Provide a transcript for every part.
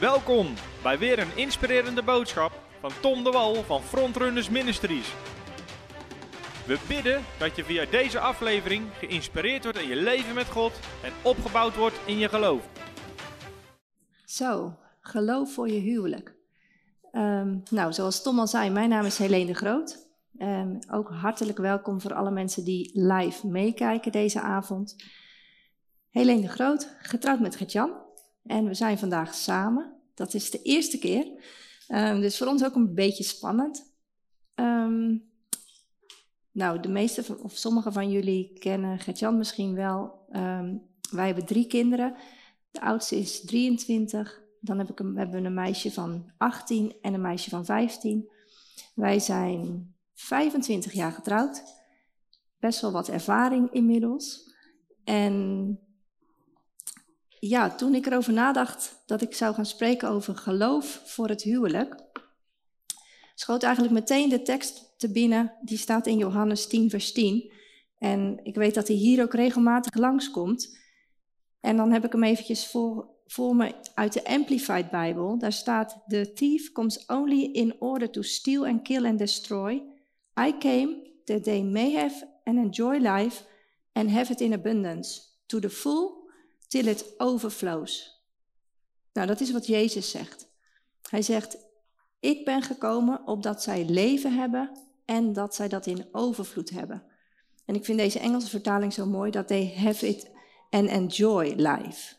Welkom bij weer een inspirerende boodschap van Tom de Wal van Frontrunners Ministries. We bidden dat je via deze aflevering geïnspireerd wordt in je leven met God en opgebouwd wordt in je geloof. Zo, geloof voor je huwelijk. Ehm, nou, zoals Tom al zei, mijn naam is Helene de Groot. Um, ook hartelijk welkom voor alle mensen die live meekijken deze avond. Helene de Groot, getrouwd met Gertjan. En we zijn vandaag samen. Dat is de eerste keer. Um, dus voor ons ook een beetje spannend. Um, nou, de meeste of sommige van jullie kennen Gertjan misschien wel. Um, wij hebben drie kinderen. De oudste is 23. Dan heb ik hebben we een meisje van 18 en een meisje van 15. Wij zijn 25 jaar getrouwd. Best wel wat ervaring inmiddels. En ja, toen ik erover nadacht dat ik zou gaan spreken over geloof voor het huwelijk, schoot eigenlijk meteen de tekst te binnen, die staat in Johannes 10, vers 10. En ik weet dat hij hier ook regelmatig langskomt. En dan heb ik hem eventjes voor, voor me uit de Amplified Bijbel. Daar staat: The thief comes only in order to steal and kill and destroy. I came that they may have and enjoy life and have it in abundance, to the full till it overflows. Nou, dat is wat Jezus zegt. Hij zegt: Ik ben gekomen opdat zij leven hebben en dat zij dat in overvloed hebben. En ik vind deze Engelse vertaling zo mooi dat they have it and enjoy life.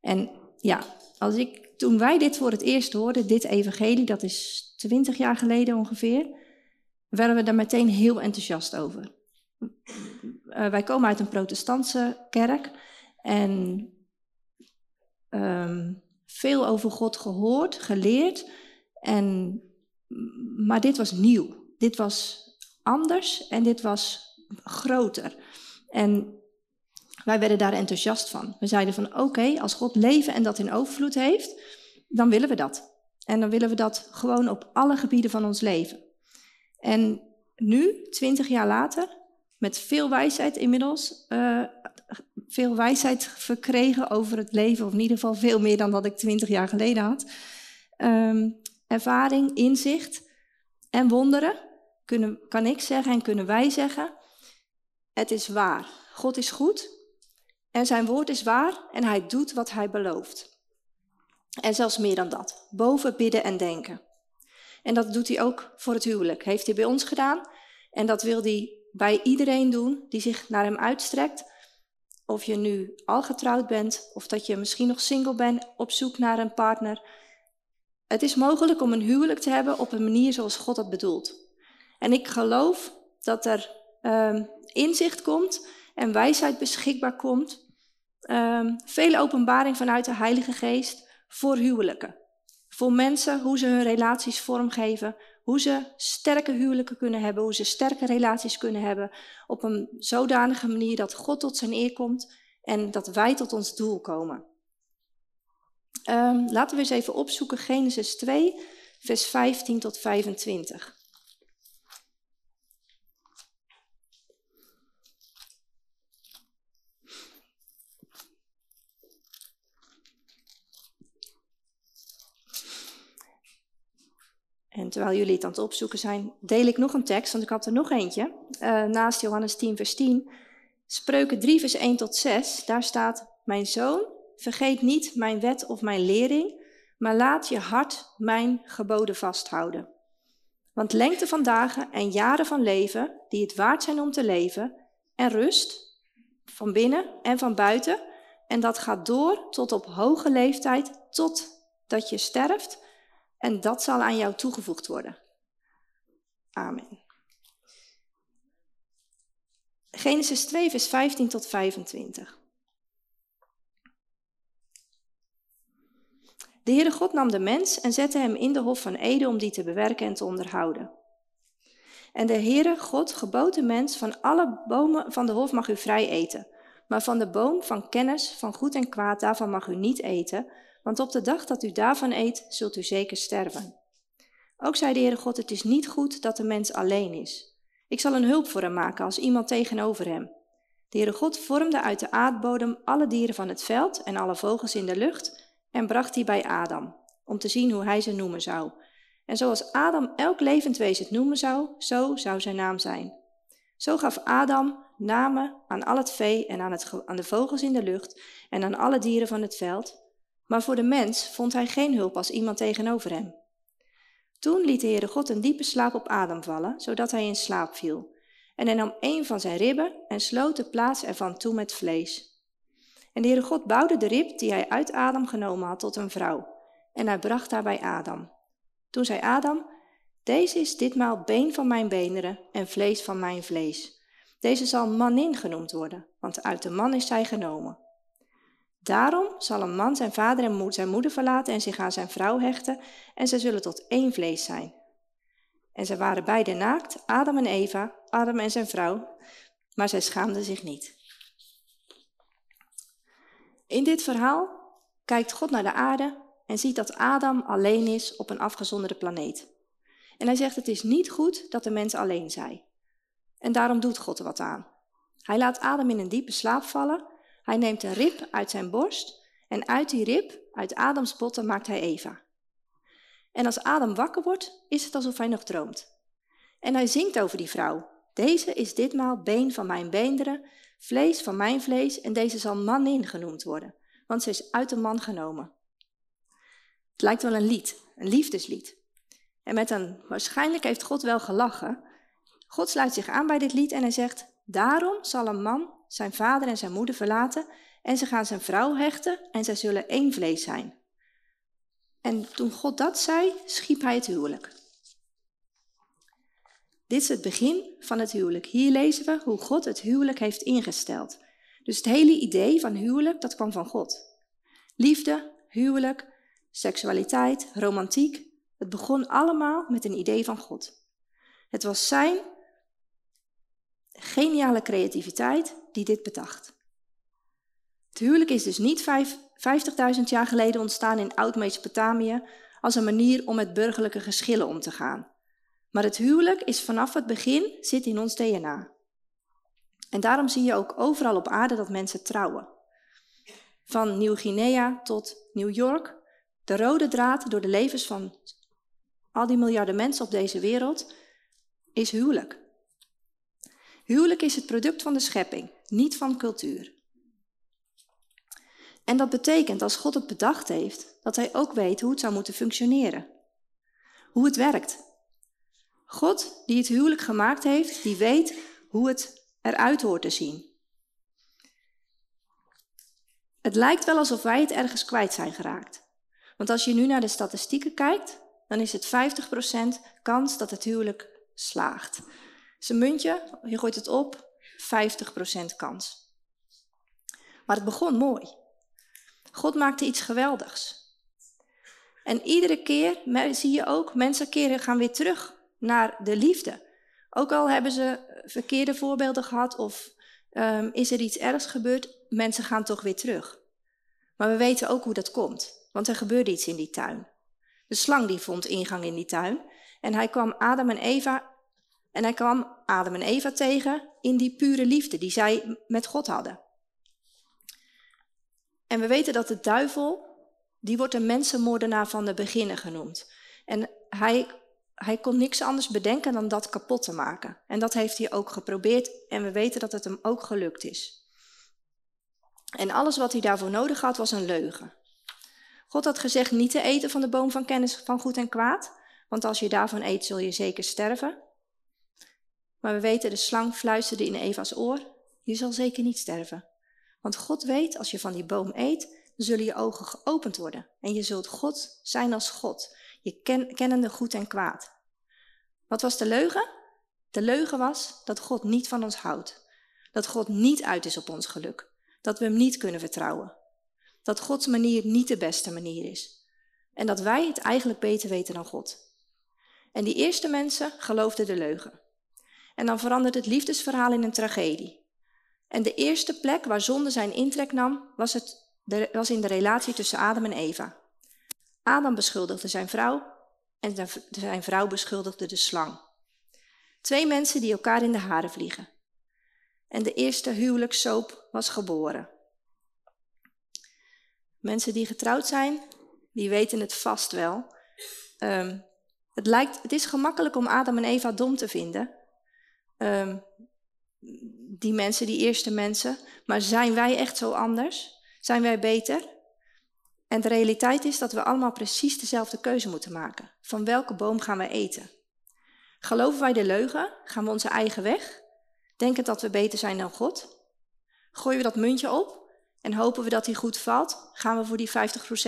En ja, als ik, toen wij dit voor het eerst hoorden, dit evangelie, dat is twintig jaar geleden ongeveer, werden we daar meteen heel enthousiast over. Uh, wij komen uit een protestantse kerk en um, veel over God gehoord, geleerd. En, maar dit was nieuw. Dit was anders en dit was groter. En wij werden daar enthousiast van. We zeiden van oké, als God leven en dat in overvloed heeft, dan willen we dat. En dan willen we dat gewoon op alle gebieden van ons leven. En nu, twintig jaar later, met veel wijsheid inmiddels, uh, veel wijsheid verkregen over het leven, of in ieder geval veel meer dan dat ik twintig jaar geleden had. Um, ervaring, inzicht en wonderen, kunnen, kan ik zeggen en kunnen wij zeggen, het is waar. God is goed en zijn woord is waar en hij doet wat hij belooft. En zelfs meer dan dat, boven bidden en denken. En dat doet hij ook voor het huwelijk, heeft hij bij ons gedaan. En dat wil hij bij iedereen doen die zich naar hem uitstrekt. Of je nu al getrouwd bent, of dat je misschien nog single bent op zoek naar een partner. Het is mogelijk om een huwelijk te hebben op een manier zoals God dat bedoelt. En ik geloof dat er um, inzicht komt en wijsheid beschikbaar komt. Um, veel openbaring vanuit de Heilige Geest voor huwelijken. Voor mensen, hoe ze hun relaties vormgeven, hoe ze sterke huwelijken kunnen hebben, hoe ze sterke relaties kunnen hebben. Op een zodanige manier dat God tot zijn eer komt en dat wij tot ons doel komen. Um, laten we eens even opzoeken Genesis 2, vers 15 tot 25. En terwijl jullie het aan het opzoeken zijn, deel ik nog een tekst, want ik had er nog eentje. Uh, naast Johannes 10, vers 10. Spreuken 3, vers 1 tot 6. Daar staat: Mijn zoon, vergeet niet mijn wet of mijn lering, maar laat je hart mijn geboden vasthouden. Want lengte van dagen en jaren van leven, die het waard zijn om te leven, en rust, van binnen en van buiten, en dat gaat door tot op hoge leeftijd, tot dat je sterft en dat zal aan jou toegevoegd worden. Amen. Genesis 2, vers 15 tot 25. De Heere God nam de mens en zette hem in de hof van Eden om die te bewerken en te onderhouden. En de Heere God gebood de mens van alle bomen van de hof mag u vrij eten, maar van de boom van kennis van goed en kwaad daarvan mag u niet eten, want op de dag dat u daarvan eet, zult u zeker sterven. Ook zei de Heere God, het is niet goed dat de mens alleen is. Ik zal een hulp voor hem maken als iemand tegenover hem. De Heere God vormde uit de aardbodem alle dieren van het veld en alle vogels in de lucht en bracht die bij Adam, om te zien hoe hij ze noemen zou. En zoals Adam elk levend wezen het noemen zou, zo zou zijn naam zijn. Zo gaf Adam namen aan al het vee en aan, het, aan de vogels in de lucht en aan alle dieren van het veld. Maar voor de mens vond hij geen hulp als iemand tegenover hem. Toen liet de Heere God een diepe slaap op Adam vallen, zodat hij in slaap viel. En hij nam een van zijn ribben en sloot de plaats ervan toe met vlees. En de Heere God bouwde de rib die hij uit Adam genomen had tot een vrouw. En hij bracht haar bij Adam. Toen zei Adam, deze is ditmaal been van mijn beenderen en vlees van mijn vlees. Deze zal manin genoemd worden, want uit de man is zij genomen. Daarom zal een man zijn vader en zijn moeder verlaten en zich aan zijn vrouw hechten, en zij zullen tot één vlees zijn. En zij waren beide naakt, Adam en Eva, Adam en zijn vrouw, maar zij schaamden zich niet. In dit verhaal kijkt God naar de aarde en ziet dat Adam alleen is op een afgezonderde planeet. En hij zegt: Het is niet goed dat de mens alleen zij. En daarom doet God er wat aan. Hij laat Adam in een diepe slaap vallen. Hij neemt een rib uit zijn borst. En uit die rib, uit Adams botten, maakt hij Eva. En als Adam wakker wordt, is het alsof hij nog droomt. En hij zingt over die vrouw. Deze is ditmaal been van mijn beenderen, vlees van mijn vlees, en deze zal manin genoemd worden, want ze is uit de man genomen. Het lijkt wel een lied, een liefdeslied. En met een, waarschijnlijk heeft God wel gelachen. God sluit zich aan bij dit lied en hij zegt, daarom zal een man zijn vader en zijn moeder verlaten en ze gaan zijn vrouw hechten en zij zullen één vlees zijn. En toen God dat zei, schiep hij het huwelijk. Dit is het begin van het huwelijk. Hier lezen we hoe God het huwelijk heeft ingesteld. Dus het hele idee van huwelijk, dat kwam van God. Liefde, huwelijk, seksualiteit, romantiek, het begon allemaal met een idee van God. Het was zijn geniale creativiteit die dit bedacht. Het huwelijk is dus niet 50.000 jaar geleden ontstaan in Oud-Mesopotamië als een manier om met burgerlijke geschillen om te gaan. Maar het huwelijk is vanaf het begin zit in ons DNA. En daarom zie je ook overal op aarde dat mensen trouwen. Van Nieuw-Guinea tot New York, de rode draad door de levens van al die miljarden mensen op deze wereld, is huwelijk. Huwelijk is het product van de schepping, niet van cultuur. En dat betekent, als God het bedacht heeft, dat hij ook weet hoe het zou moeten functioneren. Hoe het werkt. God, die het huwelijk gemaakt heeft, die weet hoe het eruit hoort te zien. Het lijkt wel alsof wij het ergens kwijt zijn geraakt. Want als je nu naar de statistieken kijkt, dan is het 50% kans dat het huwelijk slaagt. Zijn muntje, je gooit het op, 50% kans. Maar het begon mooi. God maakte iets geweldigs. En iedere keer zie je ook, mensen keren gaan weer terug naar de liefde. Ook al hebben ze verkeerde voorbeelden gehad of um, is er iets ergs gebeurd, mensen gaan toch weer terug. Maar we weten ook hoe dat komt, want er gebeurde iets in die tuin. De slang die vond ingang in die tuin. En hij kwam Adam en Eva en hij kwam Adam en Eva tegen in die pure liefde die zij met God hadden. En we weten dat de duivel, die wordt een mensenmoordenaar van de beginnen genoemd. En hij, hij kon niks anders bedenken dan dat kapot te maken. En dat heeft hij ook geprobeerd en we weten dat het hem ook gelukt is. En alles wat hij daarvoor nodig had was een leugen. God had gezegd niet te eten van de boom van kennis van goed en kwaad, want als je daarvan eet zul je zeker sterven. Maar we weten, de slang fluisterde in Eva's oor, je zal zeker niet sterven. Want God weet, als je van die boom eet, zullen je ogen geopend worden. En je zult God zijn als God, je ken, kennende goed en kwaad. Wat was de leugen? De leugen was dat God niet van ons houdt. Dat God niet uit is op ons geluk. Dat we hem niet kunnen vertrouwen dat Gods manier niet de beste manier is. En dat wij het eigenlijk beter weten dan God. En die eerste mensen geloofden de leugen. En dan verandert het liefdesverhaal in een tragedie. En de eerste plek waar zonde zijn intrek nam, was, het, was in de relatie tussen Adam en Eva. Adam beschuldigde zijn vrouw en zijn vrouw beschuldigde de slang. Twee mensen die elkaar in de haren vliegen. En de eerste huwelijkssoop was geboren. Mensen die getrouwd zijn, die weten het vast wel. Um, het, lijkt, het is gemakkelijk om Adam en Eva dom te vinden. Um, die mensen, die eerste mensen. Maar zijn wij echt zo anders? Zijn wij beter? En de realiteit is dat we allemaal precies dezelfde keuze moeten maken. Van welke boom gaan we eten? Geloven wij de leugen? Gaan we onze eigen weg? Denken dat we beter zijn dan God? Gooien we dat muntje op en hopen we dat hij goed valt? Gaan we voor die 50%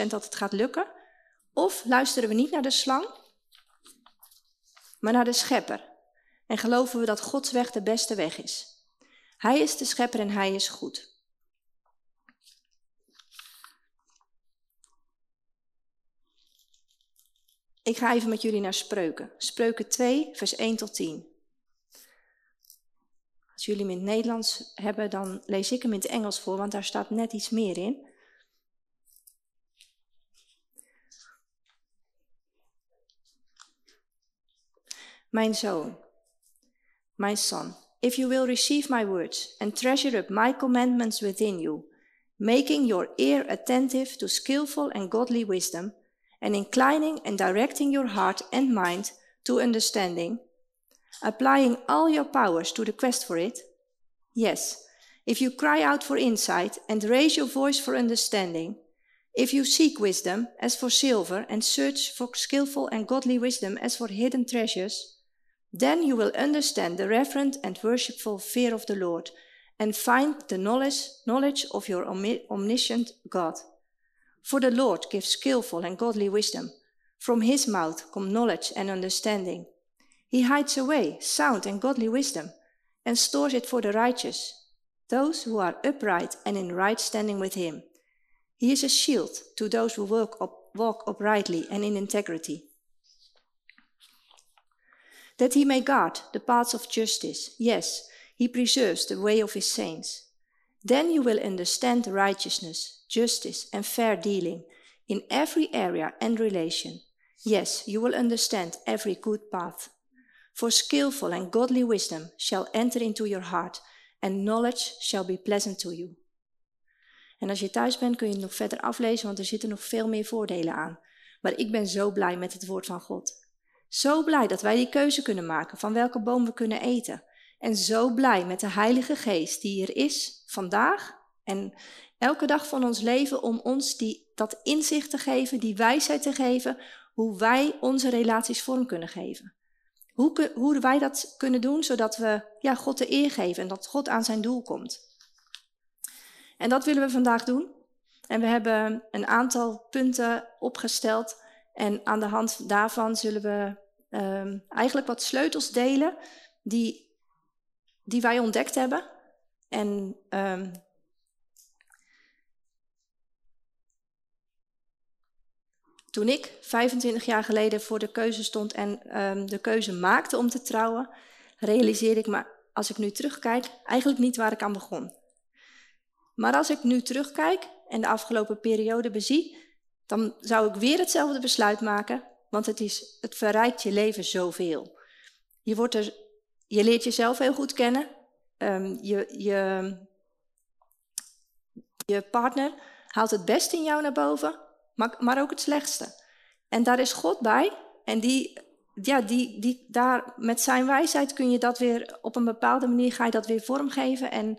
dat het gaat lukken? Of luisteren we niet naar de slang, maar naar de schepper? En geloven we dat Gods weg de beste weg is? Hij is de schepper en hij is goed. Ik ga even met jullie naar Spreuken. Spreuken 2, vers 1 tot 10. Als jullie hem in het Nederlands hebben, dan lees ik hem in het Engels voor, want daar staat net iets meer in. Mijn zoon, my son, if you will receive my words and treasure up my commandments within you, making your ear attentive to skillful and godly wisdom, and inclining and directing your heart and mind to understanding, applying all your powers to the quest for it? Yes, if you cry out for insight and raise your voice for understanding, if you seek wisdom as for silver and search for skillful and godly wisdom as for hidden treasures, then you will understand the reverent and worshipful fear of the Lord and find the knowledge, knowledge of your omniscient God. For the Lord gives skillful and godly wisdom. From his mouth come knowledge and understanding. He hides away sound and godly wisdom and stores it for the righteous, those who are upright and in right standing with him. He is a shield to those who walk, up, walk uprightly and in integrity. That he may guard the paths of justice, yes, he preserves the way of his saints. Then you will understand righteousness, justice, and fair dealing in every area and relation. Yes, you will understand every good path. For skillful and godly wisdom shall enter into your heart, and knowledge shall be pleasant to you. En als je thuis bent, kun je het nog verder aflezen, want er zitten nog veel meer voordelen aan. Maar ik ben zo blij met het woord van God. Zo blij dat wij die keuze kunnen maken van welke boom we kunnen eten. En zo blij met de Heilige Geest die er is vandaag en elke dag van ons leven om ons die, dat inzicht te geven, die wijsheid te geven, hoe wij onze relaties vorm kunnen geven. Hoe, hoe wij dat kunnen doen zodat we ja, God de eer geven en dat God aan zijn doel komt. En dat willen we vandaag doen. En we hebben een aantal punten opgesteld. En aan de hand daarvan zullen we um, eigenlijk wat sleutels delen die die wij ontdekt hebben. En um, toen ik 25 jaar geleden voor de keuze stond en um, de keuze maakte om te trouwen, realiseerde ik me, als ik nu terugkijk, eigenlijk niet waar ik aan begon. Maar als ik nu terugkijk en de afgelopen periode bezie, dan zou ik weer hetzelfde besluit maken, want het, is, het verrijkt je leven zoveel. Je wordt er je leert jezelf heel goed kennen. Um, je, je, je partner haalt het beste in jou naar boven, maar, maar ook het slechtste. En daar is God bij. En die, ja, die, die, daar, met zijn wijsheid kun je dat weer op een bepaalde manier ga je dat weer vormgeven. En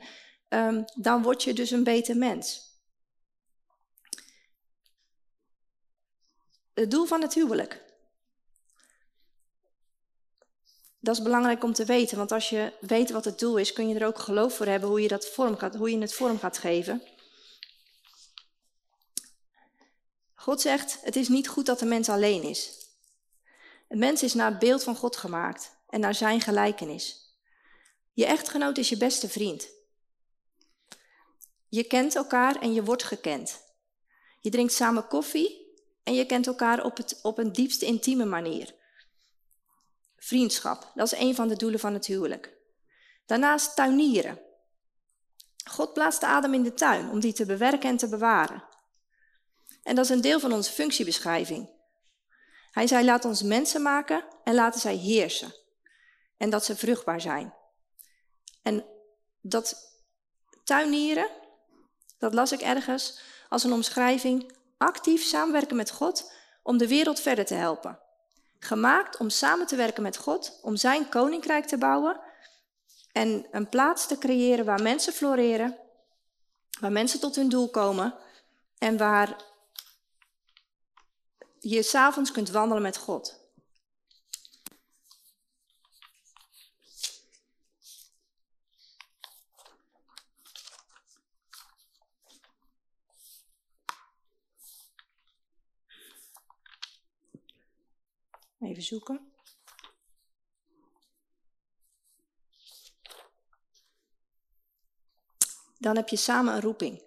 um, dan word je dus een beter mens. Het doel van het huwelijk. Dat is belangrijk om te weten, want als je weet wat het doel is, kun je er ook geloof voor hebben hoe je, dat vorm gaat, hoe je het vorm gaat geven. God zegt, het is niet goed dat de mens alleen is. Een mens is naar het beeld van God gemaakt en naar zijn gelijkenis. Je echtgenoot is je beste vriend. Je kent elkaar en je wordt gekend. Je drinkt samen koffie en je kent elkaar op, het, op een diepste intieme manier. Vriendschap, dat is een van de doelen van het huwelijk. Daarnaast tuinieren. God plaatst de adem in de tuin om die te bewerken en te bewaren. En dat is een deel van onze functiebeschrijving. Hij zei: laat ons mensen maken en laten zij heersen. En dat ze vruchtbaar zijn. En dat tuinieren, Dat las ik ergens als een omschrijving. Actief samenwerken met God om de wereld verder te helpen. Gemaakt om samen te werken met God, om zijn koninkrijk te bouwen en een plaats te creëren waar mensen floreren, waar mensen tot hun doel komen en waar je s'avonds kunt wandelen met God. Even zoeken. Dan heb je samen een roeping.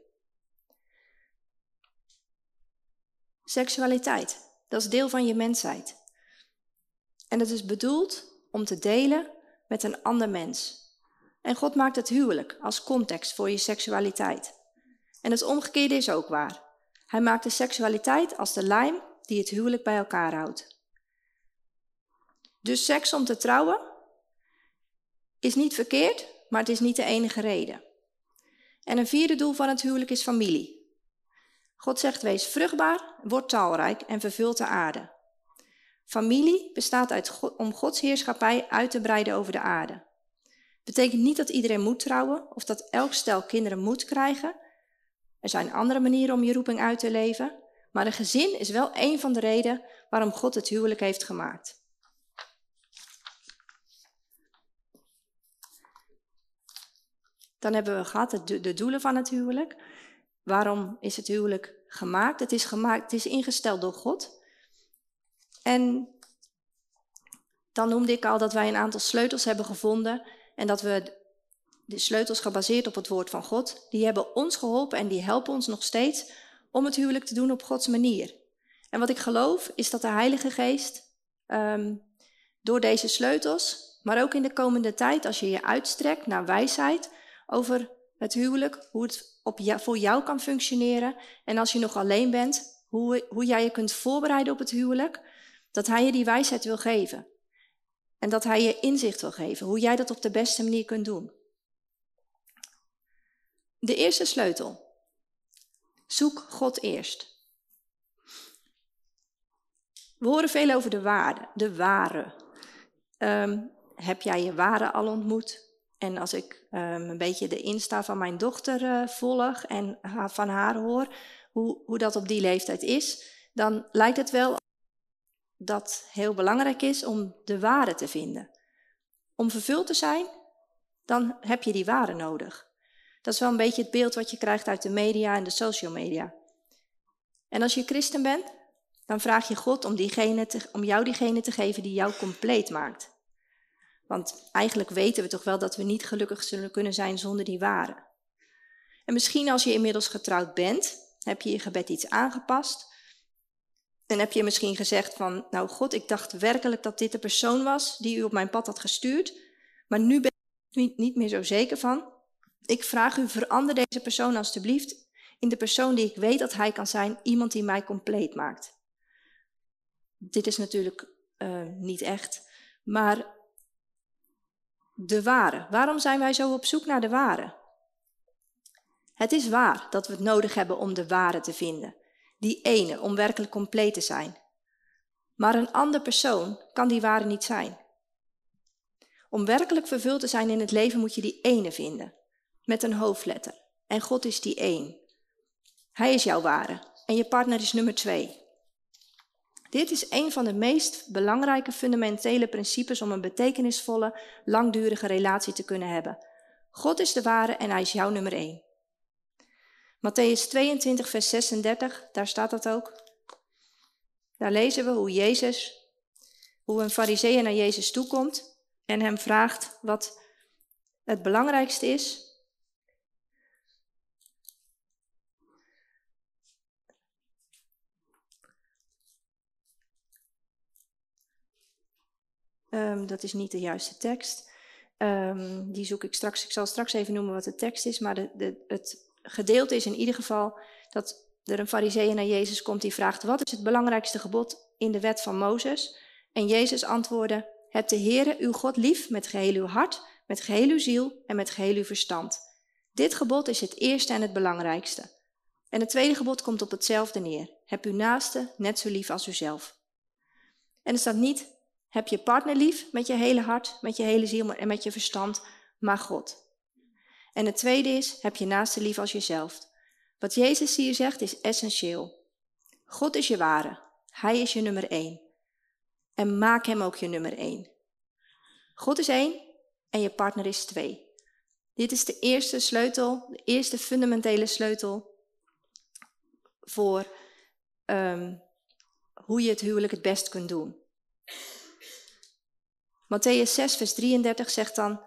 Seksualiteit, dat is deel van je mensheid. En het is bedoeld om te delen met een ander mens. En God maakt het huwelijk als context voor je seksualiteit. En het omgekeerde is ook waar. Hij maakt de seksualiteit als de lijm die het huwelijk bij elkaar houdt. Dus seks om te trouwen is niet verkeerd, maar het is niet de enige reden. En een vierde doel van het huwelijk is familie. God zegt: wees vruchtbaar, word talrijk en vervult de aarde. Familie bestaat uit om Gods heerschappij uit te breiden over de aarde. Betekent niet dat iedereen moet trouwen of dat elk stel kinderen moet krijgen. Er zijn andere manieren om je roeping uit te leven, maar een gezin is wel een van de redenen waarom God het huwelijk heeft gemaakt. Dan hebben we gehad de, doelen van het huwelijk. Waarom is het huwelijk gemaakt? Het is gemaakt, het is ingesteld door God. En dan noemde ik al dat wij een aantal sleutels hebben gevonden en dat we de sleutels gebaseerd op het woord van God, die hebben ons geholpen en die helpen ons nog steeds om het huwelijk te doen op Gods manier. En wat ik geloof is dat de Heilige Geest um, door deze sleutels, maar ook in de komende tijd, als je je uitstrekt naar wijsheid, over het huwelijk, hoe het op voor jou kan functioneren. En als je nog alleen bent, hoe, hoe jij je kunt voorbereiden op het huwelijk. Dat hij je die wijsheid wil geven. En dat hij je inzicht wil geven, hoe jij dat op de beste manier kunt doen. De eerste sleutel. Zoek God eerst. We horen veel over de waarde, de ware. Ehm, heb jij je ware al ontmoet? En als ik um, een beetje de Insta van mijn dochter uh, volg en van haar hoor, hoe, hoe dat op die leeftijd is, dan lijkt het wel dat heel belangrijk is om de waarde te vinden. Om vervuld te zijn, dan heb je die waarde nodig. Dat is wel een beetje het beeld wat je krijgt uit de media en de social media. En als je christen bent, dan vraag je God om, te, om jou diegene te geven die jou compleet maakt. Want eigenlijk weten we toch wel dat we niet gelukkig zullen kunnen zijn zonder die ware. En misschien als je inmiddels getrouwd bent, heb je je gebed iets aangepast. En heb je misschien gezegd van, nou God, ik dacht werkelijk dat dit de persoon was die u op mijn pad had gestuurd. Maar nu ben ik niet meer zo zeker van. Ik vraag u, verander deze persoon alstublieft in de persoon die ik weet dat hij kan zijn, iemand die mij compleet maakt. Dit is natuurlijk uh, niet echt, maar de ware. Waarom zijn wij zo op zoek naar de ware? Het is waar dat we het nodig hebben om de ware te vinden. Die ene, om werkelijk compleet te zijn. Maar een ander persoon kan die ware niet zijn. Om werkelijk vervuld te zijn in het leven moet je die ene vinden. Met een hoofdletter. En God is die één. Hij is jouw ware. En je partner is nummer twee. Dit is een van de meest belangrijke fundamentele principes om een betekenisvolle, langdurige relatie te kunnen hebben. God is de ware en hij is jouw nummer één. Matthäus 22, vers 36, daar staat dat ook. Daar lezen we hoe Jezus, hoe een fariseer naar Jezus toekomt en hem vraagt wat het belangrijkste is Um, dat is niet de juiste tekst. Um, die zoek ik straks. Ik zal straks even noemen wat de tekst is. Maar de, het gedeelte is in ieder geval dat er een fariseeën naar Jezus komt die vraagt: Wat is het belangrijkste gebod in de wet van Mozes? En Jezus antwoordde: Heb de Heere uw God lief met geheel uw hart, met geheel uw ziel en met geheel uw verstand. Dit gebod is het eerste en het belangrijkste. En het tweede gebod komt op hetzelfde neer. Heb uw naaste net zo lief als uzelf. En er staat niet, heb je partner lief met je hele hart, met je hele ziel en met je verstand, maar God. En het tweede is, heb je naaste lief als jezelf. Wat Jezus hier zegt is essentieel. God is je ware. Hij is je nummer één. En maak hem ook je nummer één. God is één en je partner is twee. Dit is de eerste sleutel, de eerste fundamentele sleutel voor um, hoe je het huwelijk het best kunt doen. Matthäus 6, vers 33 zegt dan: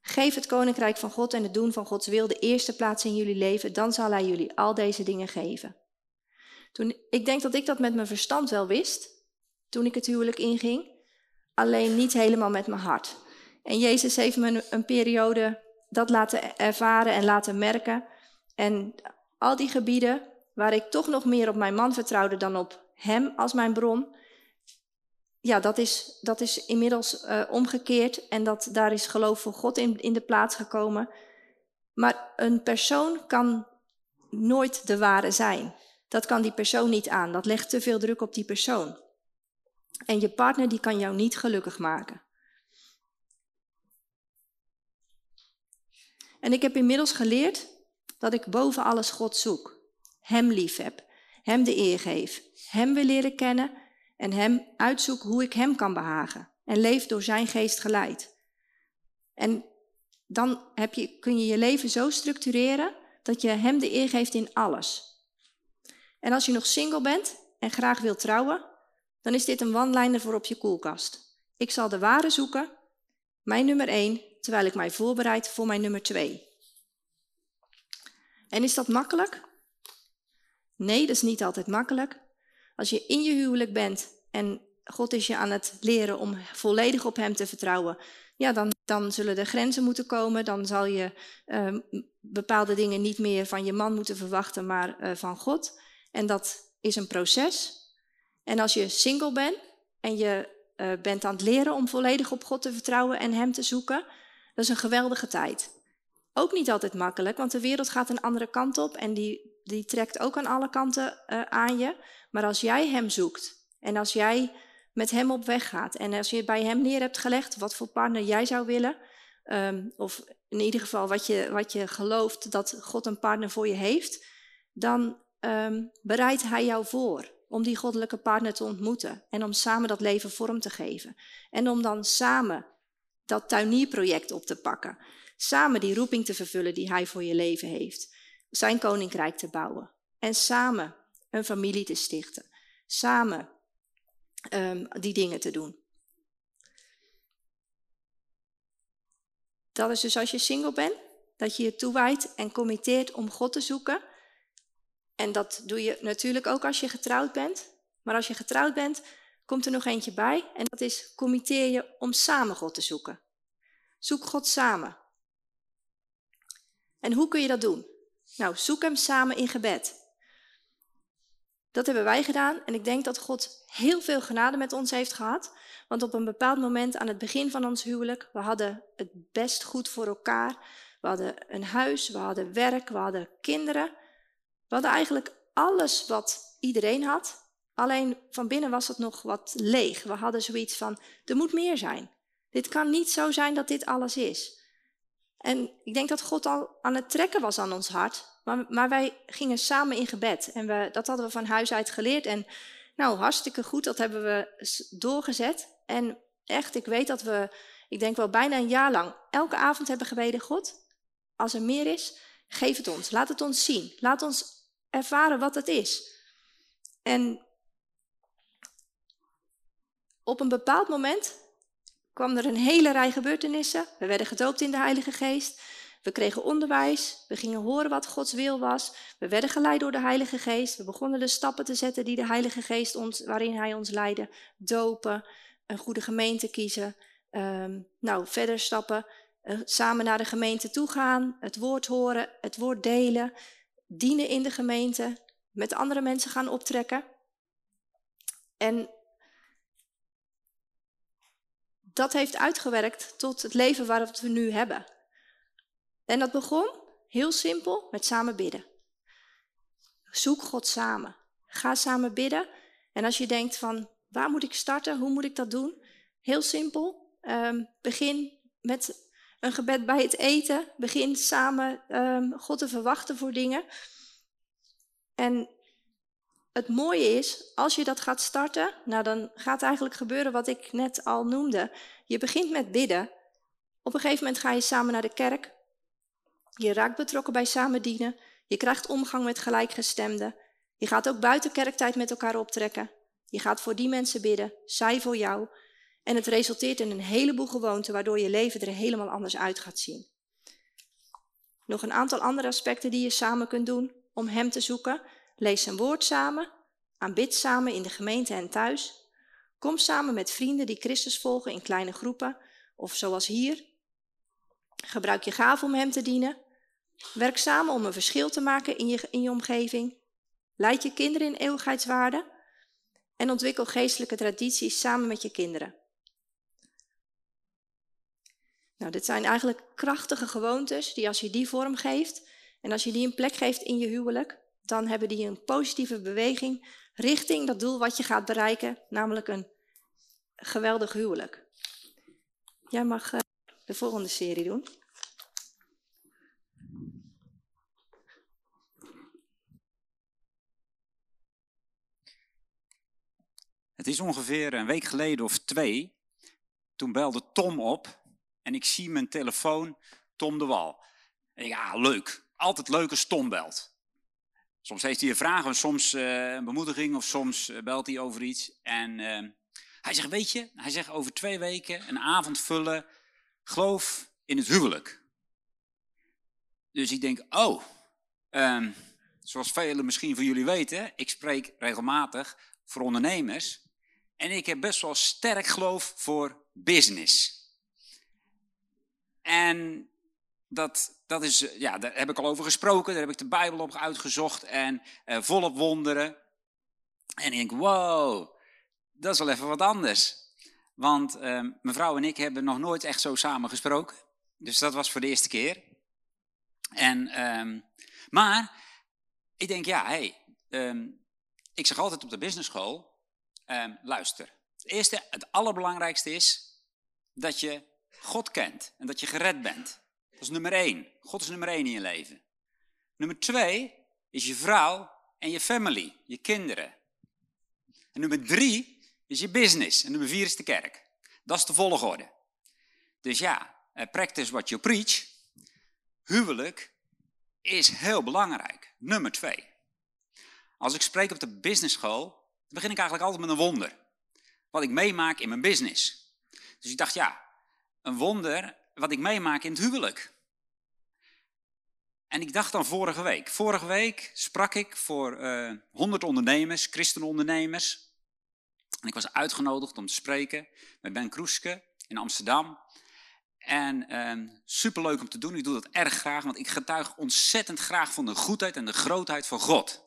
Geef het koninkrijk van God en het doen van Gods wil de eerste plaats in jullie leven, dan zal Hij jullie al deze dingen geven. Toen, ik denk dat ik dat met mijn verstand wel wist, toen ik het huwelijk inging, alleen niet helemaal met mijn hart. En Jezus heeft me een periode dat laten ervaren en laten merken. En al die gebieden waar ik toch nog meer op mijn man vertrouwde dan op hem als mijn bron, ja, dat is, dat is inmiddels uh, omgekeerd en dat, daar is geloof voor God in, in de plaats gekomen. Maar een persoon kan nooit de ware zijn. Dat kan die persoon niet aan. Dat legt te veel druk op die persoon. En je partner die kan jou niet gelukkig maken. En ik heb inmiddels geleerd dat ik boven alles God zoek. Hem lief heb. Hem de eer geef. Hem wil leren kennen en hem uitzoek hoe ik hem kan behagen. En leef door zijn geest geleid. En dan heb je, kun je je leven zo structureren dat je hem de eer geeft in alles. En als je nog single bent en graag wilt trouwen, dan is dit een one-liner voor op je koelkast. Ik zal de ware zoeken, mijn nummer 1, terwijl ik mij voorbereid voor mijn nummer 2. En is dat makkelijk? Nee, dat is niet altijd makkelijk. Als je in je huwelijk bent en God is je aan het leren om volledig op Hem te vertrouwen, ja, dan, dan zullen er grenzen moeten komen. Dan zal je uh, bepaalde dingen niet meer van je man moeten verwachten, maar uh, van God. En dat is een proces. En als je single bent en je uh, bent aan het leren om volledig op God te vertrouwen en Hem te zoeken, dat is een geweldige tijd. Ook niet altijd makkelijk, want de wereld gaat een andere kant op en die, die trekt ook aan alle kanten uh, aan je. Maar als jij Hem zoekt en als jij met Hem op weg gaat en als je bij Hem neer hebt gelegd wat voor partner jij zou willen, um, of in ieder geval wat je, wat je gelooft dat God een partner voor je heeft, dan um, bereidt Hij jou voor om die goddelijke partner te ontmoeten en om samen dat leven vorm te geven. En om dan samen dat tuinierproject op te pakken. Samen die roeping te vervullen die Hij voor je leven heeft. Zijn koninkrijk te bouwen. En samen een familie te stichten. Samen um, die dingen te doen. Dat is dus als je single bent, dat je je toewijdt en committeert om God te zoeken en dat doe je natuurlijk ook als je getrouwd bent. Maar als je getrouwd bent, komt er nog eentje bij. En dat is, committeer je om samen God te zoeken. Zoek God samen. En hoe kun je dat doen? Nou, zoek hem samen in gebed. Dat hebben wij gedaan en ik denk dat God heel veel genade met ons heeft gehad. Want op een bepaald moment aan het begin van ons huwelijk, we hadden het best goed voor elkaar. We hadden een huis, we hadden werk, we hadden kinderen. We hadden eigenlijk alles wat iedereen had, alleen van binnen was het nog wat leeg. We hadden zoiets van, er moet meer zijn. Dit kan niet zo zijn dat dit alles is. En ik denk dat God al aan het trekken was aan ons hart, maar, maar wij gingen samen in gebed. En we, dat hadden we van huis uit geleerd. En nou, hartstikke goed, dat hebben we doorgezet. En echt, ik weet dat we, ik denk wel bijna een jaar lang, elke avond hebben gebeden, God, als er meer is, geef het ons. Laat het ons zien. Laat ons ervaren wat het is. En op een bepaald moment kwam er een hele rij gebeurtenissen. We werden gedoopt in de Heilige Geest. We kregen onderwijs. We gingen horen wat Gods wil was. We werden geleid door de Heilige Geest. We begonnen de stappen te zetten die de Heilige Geest ons, waarin Hij ons leidde. Dopen, een goede gemeente kiezen. Um, nou, verder stappen. Uh, samen naar de gemeente toe gaan. Het woord horen, het woord delen dienen in de gemeente, met andere mensen gaan optrekken. En dat heeft uitgewerkt tot het leven wat we nu hebben. En dat begon heel simpel met samen bidden. Zoek God samen. Ga samen bidden. En als je denkt van waar moet ik starten, hoe moet ik dat doen? Heel simpel. Ehm, begin met een gebed bij het eten. Begin samen ehm, God te verwachten voor dingen. En het mooie is, als je dat gaat starten, nou dan gaat eigenlijk gebeuren wat ik net al noemde. Je begint met bidden. Op een gegeven moment ga je samen naar de kerk. Je raakt betrokken bij samen dienen. Je krijgt omgang met gelijkgestemden. Je gaat ook buiten kerktijd met elkaar optrekken. Je gaat voor die mensen bidden, zij voor jou. En het resulteert in een heleboel gewoonten waardoor je leven er helemaal anders uit gaat zien. Nog een aantal andere aspecten die je samen kunt doen om Hem te zoeken. Lees zijn woord samen, aanbid samen in de gemeente en thuis. Kom samen met vrienden die Christus volgen in kleine groepen of zoals hier. Gebruik je gaven om Hem te dienen. Werk samen om een verschil te maken in je, in je omgeving. Leid je kinderen in eeuwigheidswaarde. En ontwikkel geestelijke tradities samen met je kinderen. Nou, dit zijn eigenlijk krachtige gewoontes die als je die vorm geeft en als je die een plek geeft in je huwelijk, dan hebben die een positieve beweging richting dat doel wat je gaat bereiken, namelijk een geweldig huwelijk. Jij mag eh, de volgende serie doen. Het is ongeveer een week geleden of twee. Toen belde Tom op en ik zie mijn telefoon, Tom de Wal. En ja, leuk. Altijd leuk als Tom belt. Soms heeft hij een vraag, soms uh, een bemoediging, of soms uh, belt hij over iets. En uh, hij zegt, weet je, hij zegt over twee weken een avond vullen, geloof in het huwelijk. Dus ik denk, oh, um, zoals velen misschien van jullie weten, ik spreek regelmatig voor ondernemers. En ik heb best wel sterk geloof voor business. En dat, dat is, ja, daar heb ik al over gesproken, daar heb ik de Bijbel op uitgezocht en uh, volop wonderen. En ik denk, wow, dat is wel even wat anders. Want uh, mevrouw en ik hebben nog nooit echt zo samen gesproken. Dus dat was voor de eerste keer. En, um, maar ik denk, ja, hey, um, ik zeg altijd op de business school, luister. Het eerste, het allerbelangrijkste is dat je God kent en dat je gered bent. Dat is nummer één. God is nummer één in je leven. Nummer twee is je vrouw en je family, je kinderen. En nummer drie is je business. En nummer vier is de kerk. Dat is de volgorde. Dus ja, eh, practice what you preach. Huwelijk is heel belangrijk. Nummer twee. Als ik spreek op de business school, begin ik eigenlijk altijd met een wonder. Wat ik meemaak in mijn business. Dus ik dacht, ja, een wonder wat ik meemaak in het huwelijk. En ik dacht dan vorige week. Vorige week sprak ik voor uh, eh, 100 ondernemers, christenondernemers. En ik was uitgenodigd om te spreken met Ben Kroeske in Amsterdam. En uh, superleuk om te doen. Ik doe dat erg graag, want ik getuig ontzettend graag van de goedheid en de grootheid van God.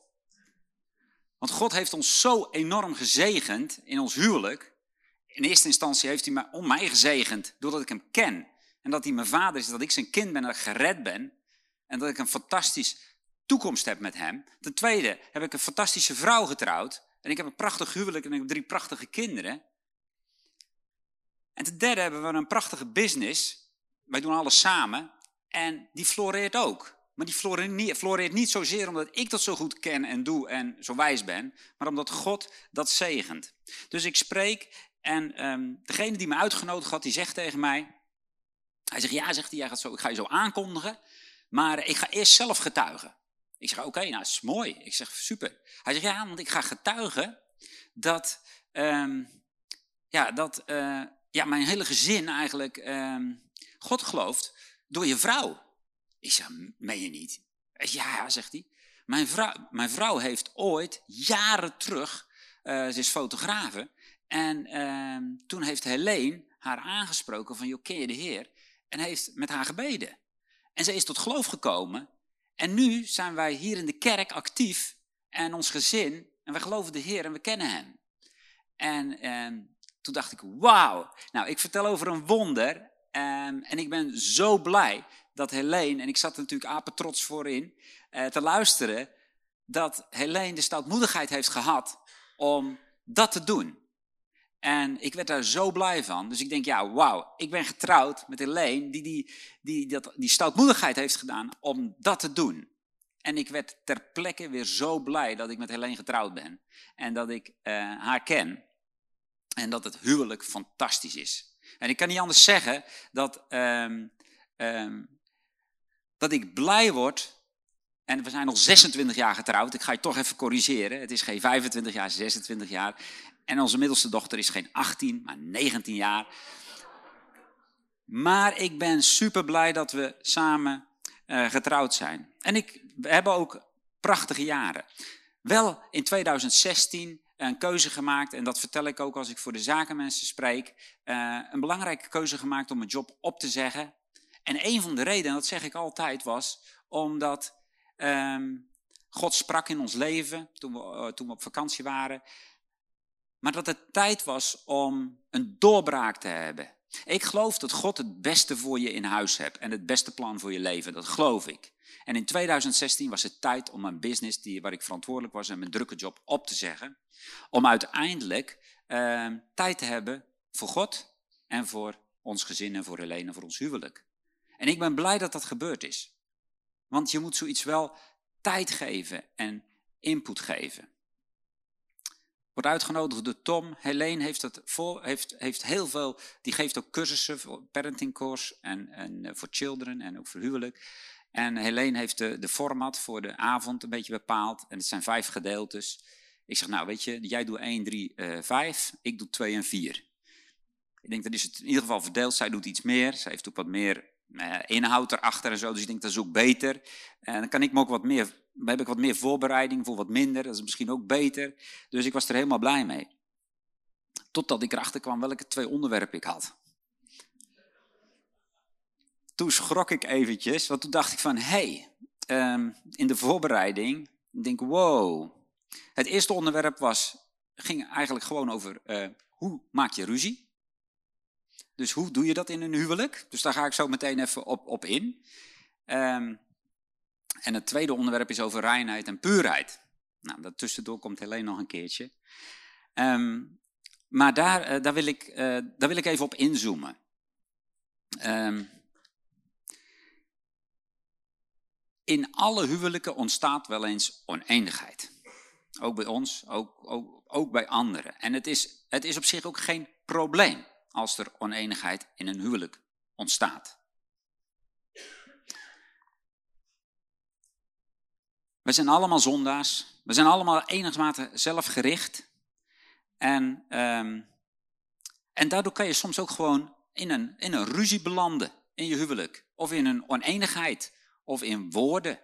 Want God heeft ons zo enorm gezegend in ons huwelijk. In eerste instantie heeft hij mij, om mij gezegend doordat ik hem ken. En dat hij mijn vader is, dat ik zijn kind ben en dat ik gered ben. En dat ik een fantastische toekomst heb met hem. Ten tweede heb ik een fantastische vrouw getrouwd. En ik heb een prachtig huwelijk en ik heb drie prachtige kinderen. En ten derde hebben we een prachtige business. Wij doen alles samen. En die floreert ook. Maar die floreert niet, zozeer omdat ik dat zo goed ken en doe en zo wijs ben. Maar omdat God dat zegent. Dus ik spreek en um, degene die me uitgenodigd had, die zegt tegen mij. Hij zegt, ja, zegt hij, jij gaat zo, ik ga je zo aankondigen. Maar ik ga eerst zelf getuigen. Ik zeg, oké, nou, dat is mooi. Ik zeg, super. Hij zegt, ja, want ik ga getuigen dat, um, ja, dat uh, ja, mijn hele gezin eigenlijk um, God gelooft door je vrouw. Ik zeg, meen je niet? Ja, zegt hij. Mijn vrouw, mijn vrouw heeft ooit, jaren terug, uh, ze is fotografe, en uh, toen heeft Helene haar aangesproken van, joh, ken je de Heer? En heeft met haar gebeden. En ze is tot geloof gekomen. En nu zijn wij hier in de kerk actief en ons gezin. En we geloven de Heer en we kennen Hem. En uh, toen dacht ik, wauw. Nou, ik vertel over een wonder. Um, en ik ben zo blij dat Helene, en ik zat er natuurlijk apetrots voorin, uh, te luisteren, dat Helene de stoutmoedigheid heeft gehad om dat te doen. En ik werd daar zo blij van. Dus ik denk, ja, wauw, ik ben getrouwd met Helene, die die, die, dat, die stoutmoedigheid heeft gedaan om dat te doen. En ik werd ter plekke weer zo blij dat ik met Helene getrouwd ben. En dat ik uh, haar ken. En dat het huwelijk fantastisch is. En ik kan niet anders zeggen dat, um, um, dat ik blij word. En we zijn al 26 jaar getrouwd. Ik ga je toch even corrigeren. Het is geen 25 jaar, 26 jaar. En onze middelste dochter is geen 18, maar 19 jaar. Maar ik ben super blij dat we samen uh, getrouwd zijn. En ik, we hebben ook prachtige jaren. Wel in 2016 een keuze gemaakt, en dat vertel ik ook als ik voor de zakenmensen spreek, uh, een belangrijke keuze gemaakt om mijn job op te zeggen. En een van de redenen, dat zeg ik altijd, was omdat um, God sprak in ons leven toen we, uh, toen we op vakantie waren. Maar dat het tijd was om een doorbraak te hebben. Ik geloof dat God het beste voor je in huis hebt en het beste plan voor je leven. Dat geloof ik. En in 2016 was het tijd om mijn business, die, waar ik verantwoordelijk was, en mijn drukke job op te zeggen. Om uiteindelijk uh, tijd te hebben voor God en voor ons gezin en voor Helene en voor ons huwelijk. En ik ben blij dat dat gebeurd is. Want je moet zoiets wel tijd geven en input geven. Wordt uitgenodigd door Tom. Helene heeft, het vol, heeft, heeft heel veel, die geeft ook cursussen, voor parenting course en, en eh, voor children en ook voor huwelijk. En Helene heeft de, de format voor de avond een beetje bepaald. En het zijn vijf gedeeltes. Ik zeg, nou weet je, jij doet 1, 3, uh, 5, ik doe 2 en 4. Ik denk, dat is het in ieder geval verdeeld. Zij doet iets meer, zij heeft ook wat meer uh, inhoud erachter en zo. Dus ik denk, dat is ook beter. En dan kan ik me ook wat meer heb ik wat meer voorbereiding voor wat minder. Dat is misschien ook beter. Dus ik was er helemaal blij mee. Totdat ik erachter kwam welke twee onderwerpen ik had. Toen schrok ik eventjes, want toen dacht ik van, hé, hey, um, in de voorbereiding, ik denk wow. Het eerste onderwerp was, ging eigenlijk gewoon over uh, hoe maak je ruzie. Dus hoe doe je dat in een huwelijk? Dus daar ga ik zo meteen even op, op in. Um, en het tweede onderwerp is over reinheid en puurheid. Nou, daartussendoor komt Helene nog een keertje. Um, maar daar, uh, daar, wil ik, uh, daar wil ik even op inzoomen. Um, in alle huwelijken ontstaat wel eens oneenigheid. Ook bij ons, ook, ook, ook bij anderen. En het is, het is op zich ook geen probleem als er oneenigheid in een huwelijk ontstaat. We zijn allemaal zondaars. We zijn allemaal enigmate zelfgericht. En, um, en daardoor kan je soms ook gewoon in een, in een ruzie belanden in je huwelijk. Of in een oneenigheid. Of in woorden.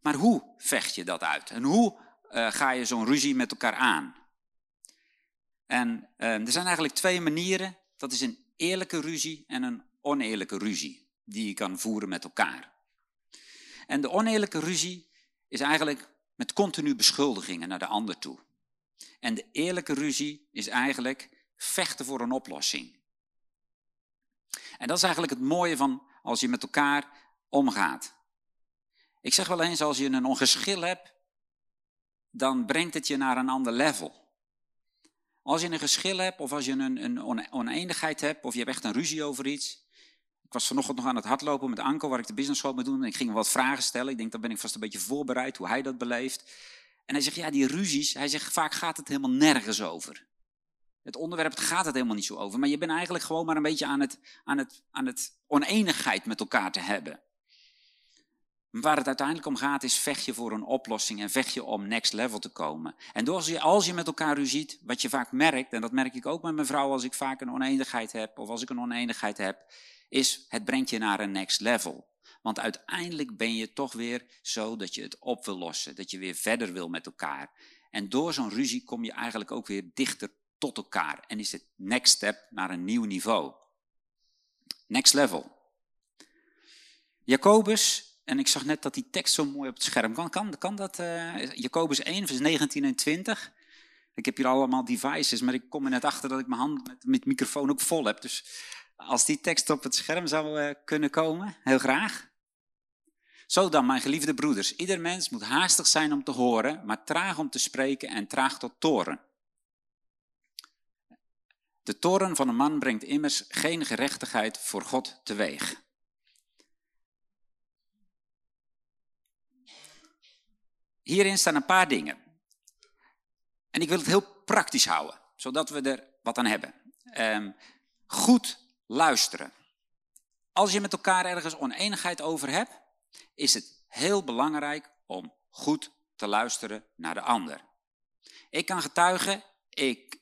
Maar hoe vecht je dat uit? En hoe uh, ga je zo'n ruzie met elkaar aan? En uh, er zijn eigenlijk twee manieren. Dat is een eerlijke ruzie en een oneerlijke ruzie. Die je kan voeren met elkaar. En de oneerlijke ruzie is eigenlijk met continu beschuldigingen naar de ander toe. En de eerlijke ruzie is eigenlijk vechten voor een oplossing. En dat is eigenlijk het mooie van als je met elkaar omgaat. Ik zeg wel eens, als je een ongeschil hebt, dan brengt het je naar een ander level. Als je een geschil hebt, of als je een, een oneenigheid hebt, of je hebt echt een ruzie over iets, ik was vanochtend nog aan het hardlopen met Anko, waar ik de business school mee doen. En ik ging wat vragen stellen. Ik denk, dan ben ik vast een beetje voorbereid hoe hij dat beleeft. En hij zegt, ja, die ruzies, hij zegt, vaak gaat het helemaal nergens over. Het onderwerp gaat het helemaal niet zo over. Maar je bent eigenlijk gewoon maar een beetje aan het, aan het, aan het oneenigheid met elkaar te hebben. Waar het uiteindelijk om gaat is vecht je voor een oplossing en vecht je om next level te komen. En als je, als je met elkaar ruziet, wat je vaak merkt, en dat merk ik ook met mijn vrouw als ik vaak een oneenigheid heb, of als ik een oneenigheid heb, is het brengt je naar een next level. Want uiteindelijk ben je toch weer zo dat je het op wil lossen, dat je weer verder wil met elkaar. En door zo'n ruzie kom je eigenlijk ook weer dichter tot elkaar en is het next step naar een nieuw niveau. Next level. Jacobus, en ik zag net dat die tekst zo mooi op het scherm kan. Kan, kan dat? Uh, Jacobus 1, vers 19 en 20. Ik heb hier allemaal devices, maar ik kom er net achter dat ik mijn hand met, met microfoon ook vol heb. Dus Als die tekst op het scherm zou eh, kunnen komen, heel graag. Zo dan, mijn geliefde broeders, ieder mens moet haastig zijn om te horen, maar traag om te spreken en traag tot toren. De toren van een man brengt immers geen gerechtigheid voor God teweeg. Hierin staan een paar dingen. En ik wil het heel praktisch houden, zodat we er wat aan hebben. Um, goed luisteren. Als je met elkaar ergens oneenigheid over hebt, is het heel belangrijk om goed te luisteren naar de ander. Ik kan getuigen, ik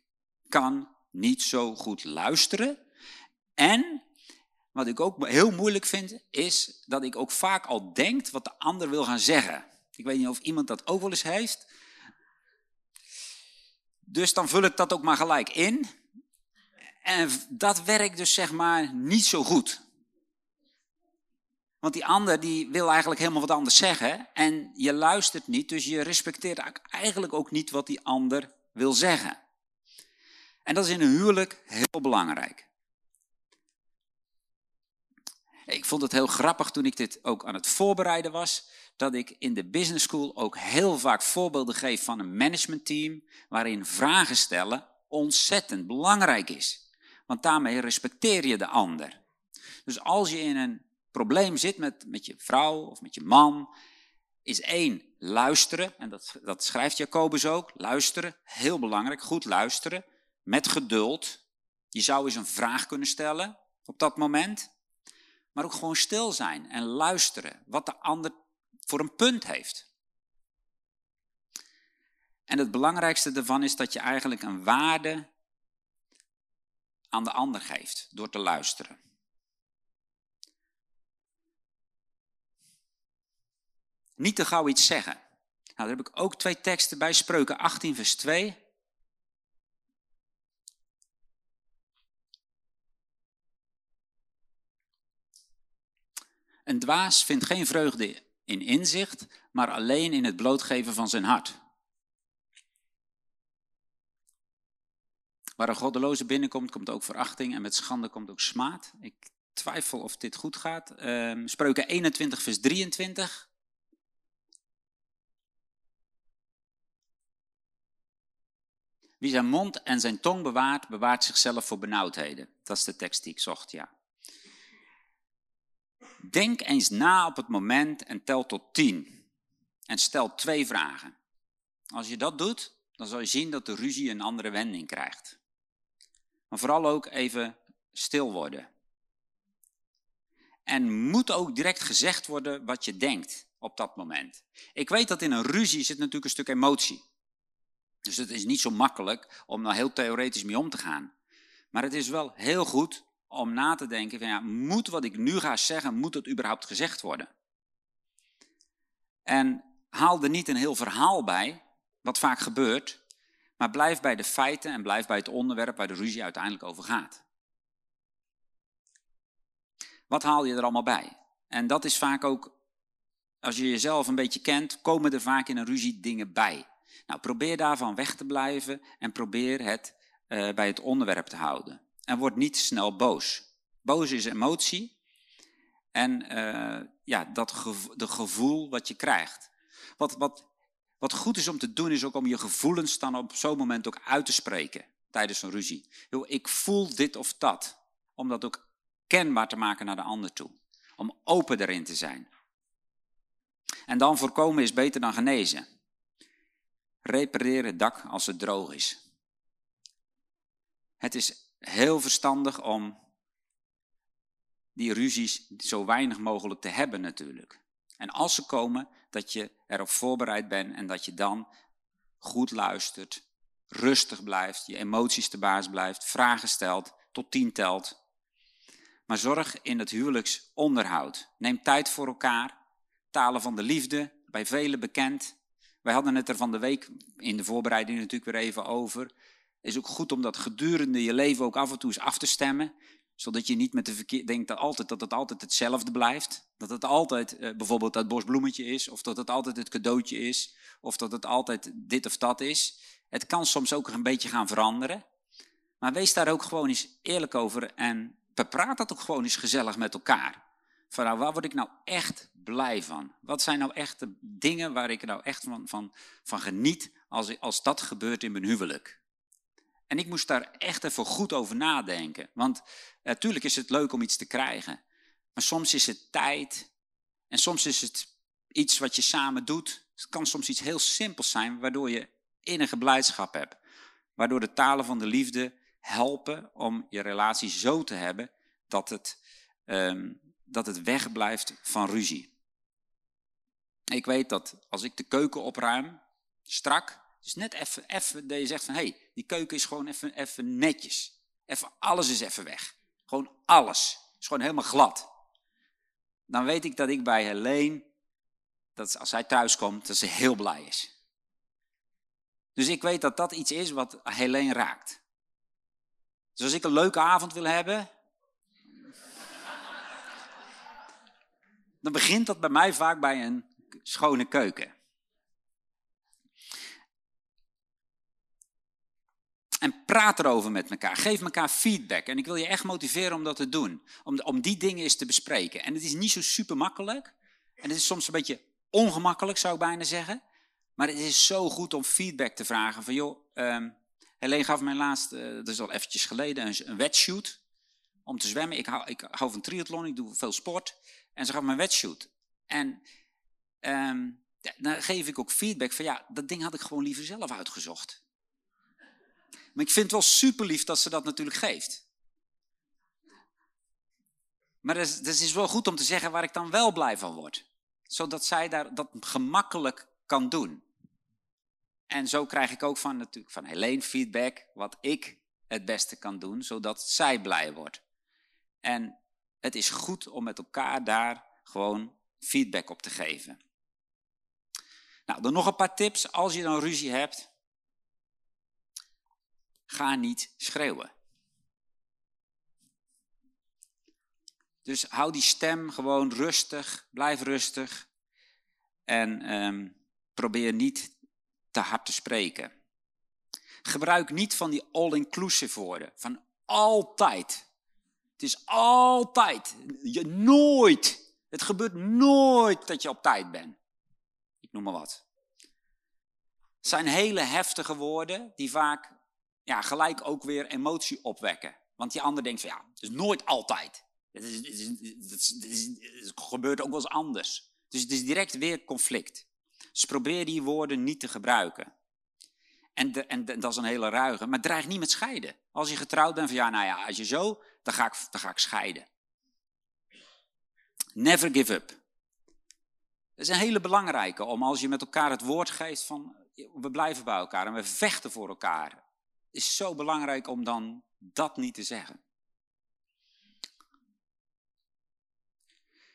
kan niet zo goed luisteren. En wat ik ook heel moeilijk vind, is dat ik ook vaak al denk wat de ander wil gaan zeggen. Ik weet niet of iemand dat ook wel eens heeft. Dus dan vul ik dat ook maar gelijk in. En dat werkt dus zeg maar niet zo goed. Want die ander die wil eigenlijk helemaal wat anders zeggen en je luistert niet, dus je respecteert eigenlijk ook niet wat die ander wil zeggen. En dat is in een huwelijk heel belangrijk. Ik vond het heel grappig toen ik dit ook aan het voorbereiden was, dat ik in de business school ook heel vaak voorbeelden geef van een managementteam, waarin vragen stellen ontzettend belangrijk is. Want daarmee respecteer je de ander. Dus als je in een probleem zit met, met je vrouw of met je man, is één, luisteren. En dat, dat schrijft Jacobus ook. Luisteren, heel belangrijk, goed luisteren. Met geduld. Je zou eens een vraag kunnen stellen op dat moment. Maar ook gewoon stil zijn en luisteren wat de ander voor een punt heeft. En het belangrijkste daarvan is dat je eigenlijk een waarde aan de ander geeft door te luisteren. Niet te gauw iets zeggen. Nou, daar heb ik ook twee teksten bij. Spreuken 18, vers 2. Een dwaas vindt geen vreugde in inzicht, maar alleen in het blootgeven van zijn hart. Waar een goddeloze binnenkomt, komt ook verachting en met schande komt ook smaad. Ik twijfel of dit goed gaat. Uh, Spreuken 21, vers 23. Wie zijn mond en zijn tong bewaart, bewaart zichzelf voor benauwdheden. Dat is de tekst die ik zocht, ja. Denk eens na op het moment en tel tot tien. En stel twee vragen. Als je dat doet, dan zal je zien dat de ruzie een andere wending krijgt. Maar vooral ook even stil worden. En moet ook direct gezegd worden wat je denkt op dat moment. Ik weet dat in een ruzie zit natuurlijk een stuk emotie. Dus het is niet zo makkelijk om daar heel theoretisch mee om te gaan. Maar het is wel heel goed om na te denken van ja, moet wat ik nu ga zeggen, moet het überhaupt gezegd worden? En haal er niet een heel verhaal bij, wat vaak gebeurt, maar blijf bij de feiten en blijf bij het onderwerp waar de ruzie uiteindelijk over gaat. Wat haal je er allemaal bij? En dat is vaak ook, als je jezelf een beetje kent, komen er vaak in een ruzie dingen bij. Nou, probeer daarvan weg te blijven en probeer het uh, bij het onderwerp te houden. En word niet snel boos. Boos is emotie en uh, ja, dat de gevoel wat je krijgt. Wat, wat, wat goed is om te doen, is ook om je gevoelens dan op zo'n moment ook uit te spreken tijdens een ruzie. Ik voel dit of dat. Om dat ook kenbaar te maken naar de ander toe. Om open erin te zijn. En dan voorkomen is beter dan genezen. Repareer het dak als het droog is. Het is heel verstandig om die ruzies zo weinig mogelijk te hebben natuurlijk. En als ze komen, dat je erop voorbereid bent en dat je dan goed luistert, rustig blijft, je emoties te baas blijft, vragen stelt, tot tien telt. Maar zorg in het huwelijksonderhoud. Neem tijd voor elkaar. Talen van de liefde, bij velen bekend. Wij hadden het er van de week in de voorbereiding natuurlijk weer even over. Is ook goed om dat gedurende je leven ook af en toe eens af te stemmen zodat je niet met de verkeer denkt dat, altijd, dat het altijd hetzelfde blijft. Dat het altijd uh, bijvoorbeeld dat bosbloemetje is, of dat het altijd het cadeautje is, of dat het altijd dit of dat is. Het kan soms ook een beetje gaan veranderen. Maar wees daar ook gewoon eens eerlijk over en praat dat ook gewoon eens gezellig met elkaar. Van nou, waar word ik nou echt blij van? Wat zijn nou echt de dingen waar ik nou echt van, van, van geniet als, als dat gebeurt in mijn huwelijk? En ik moest daar echt even goed over nadenken. Want natuurlijk is het leuk om iets te krijgen. Maar soms is het tijd. En soms is het iets wat je samen doet. Het kan soms iets heel simpels zijn, waardoor je innige blijdschap hebt. Waardoor de talen van de liefde helpen om je relatie zo te hebben dat het, um, dat het wegblijft van ruzie. Ik weet dat als ik de keuken opruim, strak, dus net even, even dat je zegt van hé, hey, die keuken is gewoon even, even netjes. Even, alles is even weg. Gewoon alles. is gewoon helemaal glad. Dan weet ik dat ik bij Helene, dat als zij thuis komt, dat ze heel blij is. Dus ik weet dat dat iets is wat Helene raakt. Dus als ik een leuke avond wil hebben, dan begint dat bij mij vaak bij een schone keuken. En praat erover met elkaar. Geef elkaar feedback. En ik wil je echt motiveren om dat te doen. Om, om die dingen eens te bespreken. En het is niet zo super makkelijk. En het is soms een beetje ongemakkelijk, zou ik bijna zeggen. Maar het is zo goed om feedback te vragen. Van joh, um, Helene gaf mij laatst, uh, dat is al eventjes geleden, een, een wetshoot. Om te zwemmen. Ik hou, ik hou van triathlon, ik doe veel sport. En ze gaf me een wetshoot. En um, dan geef ik ook feedback van ja, dat ding had ik gewoon liever zelf uitgezocht. Maar ik vind het wel super lief dat ze dat natuurlijk geeft. Maar het is, is wel goed om te zeggen waar ik dan wel blij van word. Zodat zij daar dat gemakkelijk kan doen. En zo krijg ik ook van, natuurlijk, van Helene feedback wat ik het beste kan doen, zodat zij blij wordt. En het is goed om met elkaar daar gewoon feedback op te geven. Nou, dan nog een paar tips. Als je dan ruzie hebt, ga niet schreeuwen. Dus hou die stem gewoon rustig, blijf rustig en um, probeer niet te hard te spreken. Gebruik niet van die all-inclusive woorden, van altijd. Het is altijd, je nooit. Het gebeurt nooit dat je op tijd bent. Ik noem maar wat. Het zijn hele heftige woorden die vaak ja, gelijk ook weer emotie opwekken. Want die ander denkt van ja, het is nooit altijd. Het, is, het, het gebeurt ook wel eens anders. Dus het is direct weer conflict. Dus probeer die woorden niet te gebruiken. En, en dat is een hele ruige, maar dreig niet met scheiden. Als je getrouwd bent van ja, nou ja, als je zo, dan ga ik, dan ga ik scheiden. Never give up. Dat is een hele belangrijke, om als je met elkaar het woord geeft van we blijven bij elkaar en we vechten voor elkaar. Is zo belangrijk om dan dat niet te zeggen.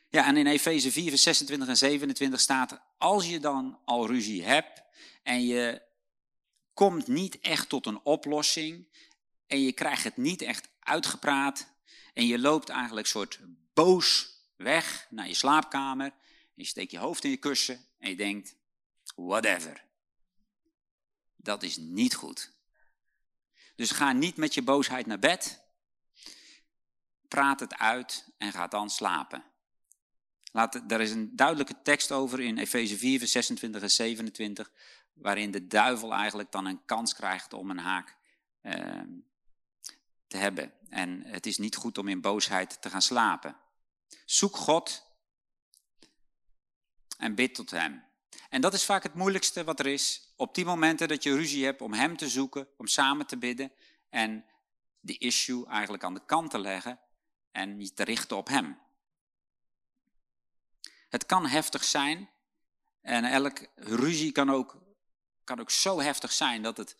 Ja, en in Efeze 4, vers 26 en 27 staat, als je dan al ruzie hebt en je komt niet echt tot een oplossing en je krijgt het niet echt uitgepraat en je loopt eigenlijk soort boos weg naar je slaapkamer en je steekt je hoofd in je kussen en je denkt, whatever. Dat is niet goed. Dus ga niet met je boosheid naar bed. Praat het uit en ga dan slapen. Laat, er is een duidelijke tekst over in Efeze 4, vers 26 en 27, waarin de duivel eigenlijk dan een kans krijgt om een haak uh, te hebben. En het is niet goed om in boosheid te gaan slapen. Zoek God en bid tot Hem. En dat is vaak het moeilijkste wat er is. Op die momenten dat je ruzie hebt om Hem te zoeken, om samen te bidden en de issue eigenlijk aan de kant te leggen en je te richten op Hem. Het kan heftig zijn. En elk ruzie kan ook, kan ook zo heftig zijn dat het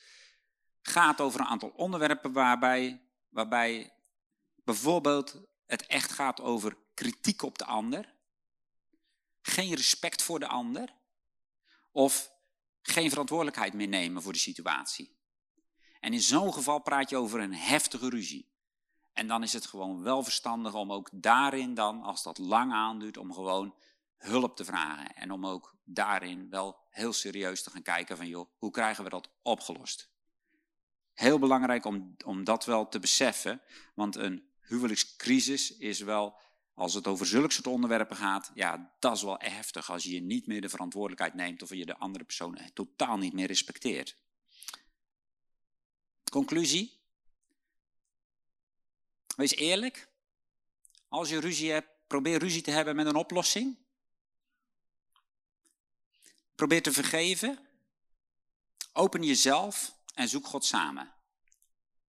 gaat over een aantal onderwerpen waarbij, waarbij bijvoorbeeld het echt gaat over kritiek op de ander, geen respect voor de ander of geen verantwoordelijkheid meer nemen voor de situatie. En in zo'n geval praat je over een heftige ruzie. En dan is het gewoon wel verstandig om ook daarin dan, als dat lang aanduurt, om gewoon hulp te vragen. En om ook daarin wel heel serieus te gaan kijken van, joh, hoe krijgen we dat opgelost? Heel belangrijk om, om dat wel te beseffen, want een huwelijkscrisis is wel, als het over zulke soort onderwerpen gaat, ja, dat is wel heftig als je niet meer de verantwoordelijkheid neemt of je de andere persoon totaal niet meer respecteert. Conclusie? Wees eerlijk. Als je ruzie hebt, probeer ruzie te hebben met een oplossing. Probeer te vergeven. Open jezelf en zoek God samen.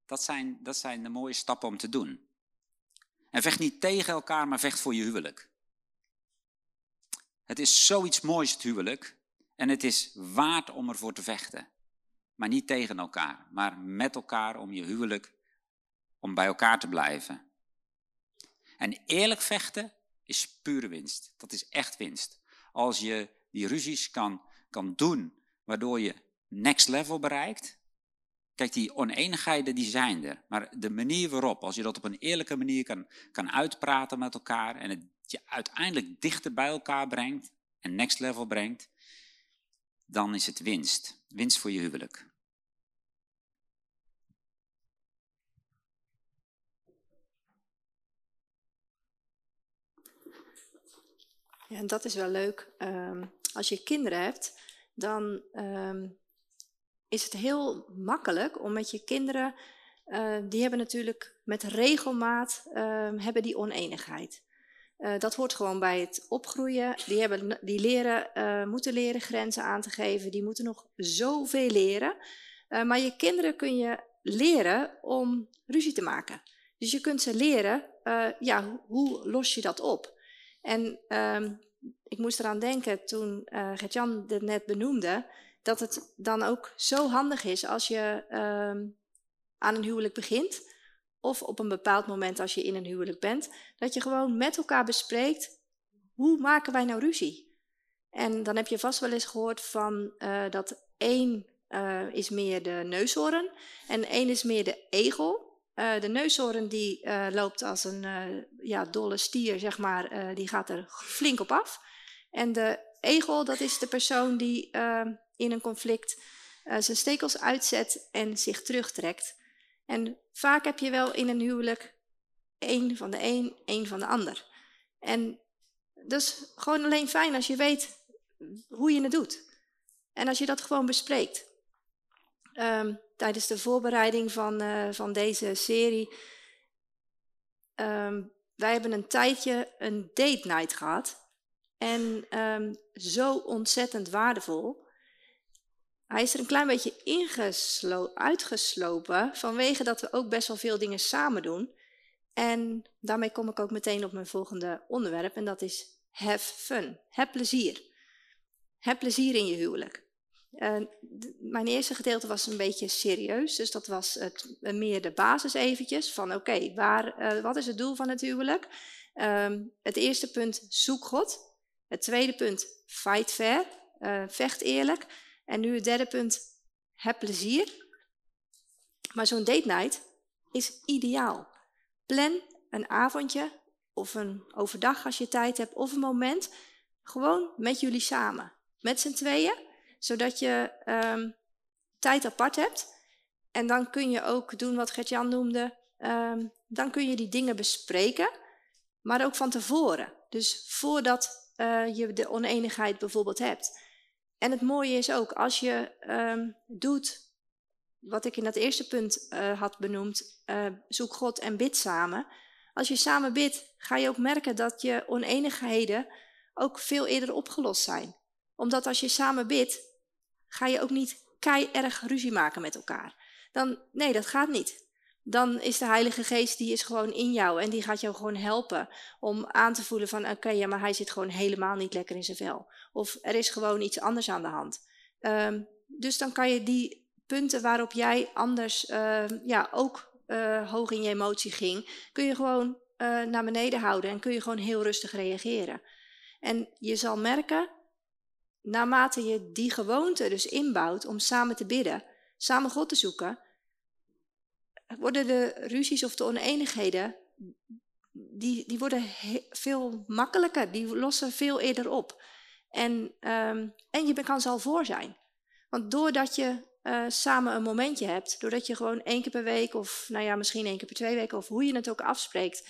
Dat zijn, dat zijn de mooie stappen om te doen. En vecht niet tegen elkaar, maar vecht voor je huwelijk. Het is zoiets moois, het huwelijk. En het is waard om ervoor te vechten. Maar niet tegen elkaar, maar met elkaar om je huwelijk, om bij elkaar te blijven. En eerlijk vechten is pure winst. Dat is echt winst. Als je die ruzies kan, kan doen, waardoor je next level bereikt. Kijk, die oneenigheden die zijn er. Maar de manier waarop, als je dat op een eerlijke manier kan, kan uitpraten met elkaar en het je uiteindelijk dichter bij elkaar brengt en next level brengt, dan is het winst. Winst voor je huwelijk. Ja, en dat is wel leuk. Um, als je kinderen hebt, dan um, is het heel makkelijk om met je kinderen, uh, die hebben natuurlijk met regelmaat, uh, hebben die oneenigheid. Uh, dat hoort gewoon bij het opgroeien. Die, hebben, die leren, uh, moeten leren grenzen aan te geven. Die moeten nog zoveel leren. Maar je kinderen kun je leren om ruzie te maken. Dus je kunt ze leren, ja, hoe los je dat op? En ehm, ik moest eraan denken toen Gert-Jan dit net benoemde, dat het dan ook zo handig is als je ehm, aan een huwelijk begint, of op een bepaald moment als je in een huwelijk bent, dat je gewoon met elkaar bespreekt, hoe maken wij nou ruzie? En dan heb je vast wel eens gehoord van uh, dat één uh, is meer de neushoorn en één is meer de egel. Uh, de neushoorn die loopt als een ja, dolle stier, zeg maar, die gaat er flink op af. En de egel, dat is de persoon die in een conflict zijn stekels uitzet en zich terugtrekt. En vaak heb je wel in een huwelijk één van de een, één van de ander. En is gewoon alleen fijn als je weet hoe je het doet. En als je dat gewoon bespreekt. Um, tijdens de voorbereiding van, uh, van deze serie. Um, wij hebben een tijdje een date night gehad. En um, zo ontzettend waardevol. Hij is er een klein beetje uitgeslopen vanwege dat we ook best wel veel dingen samen doen. En daarmee kom ik ook meteen op mijn volgende onderwerp en dat is have fun. Heb plezier. Heb plezier in je huwelijk. Uh, mijn eerste gedeelte was een beetje serieus, dus dat was het, uh, meer de basis eventjes van oké, okay, uh, wat is het doel van het huwelijk? Um, het eerste punt, zoek God. Het tweede punt, fight fair, vecht eerlijk. En nu het derde punt, heb plezier. Maar zo'n date night is ideaal. Plan een avondje of een overdag als je tijd hebt of een moment, gewoon met jullie samen. Met z'n tweeën zodat je um, tijd apart hebt. En dan kun je ook doen wat Gert-Jan noemde. Um, dan kun je die dingen bespreken, maar ook van tevoren. Dus voordat uh, je de oneenigheid bijvoorbeeld hebt. En het mooie is ook, als je um, doet wat ik in dat eerste punt uh, had benoemd, uh, zoek God en bid samen. Als je samen bidt, ga je ook merken dat je oneenigheden ook veel eerder opgelost zijn. Omdat als je samen bidt, ga je ook niet kei erg ruzie maken met elkaar. Dan, nee, dat gaat niet. Dan is de Heilige Geest, die is gewoon in jou en die gaat jou gewoon helpen om aan te voelen van, oké, ja, maar hij zit gewoon helemaal niet lekker in zijn vel. Of er is gewoon iets anders aan de hand. Um, dus dan kan je die punten waarop jij anders uh, ja, ook uh, hoog in je emotie ging, kun je gewoon uh, naar beneden houden en kun je gewoon heel rustig reageren. En je zal merken naarmate je die gewoonte dus inbouwt om samen te bidden, samen God te zoeken, worden de ruzies of de oneenigheden, die, die worden veel makkelijker, die lossen veel eerder op. En, um, en je kan zal voor zijn. Want doordat je eh, samen een momentje hebt, doordat je gewoon één keer per week of nou ja, misschien één keer per twee weken of hoe je het ook afspreekt,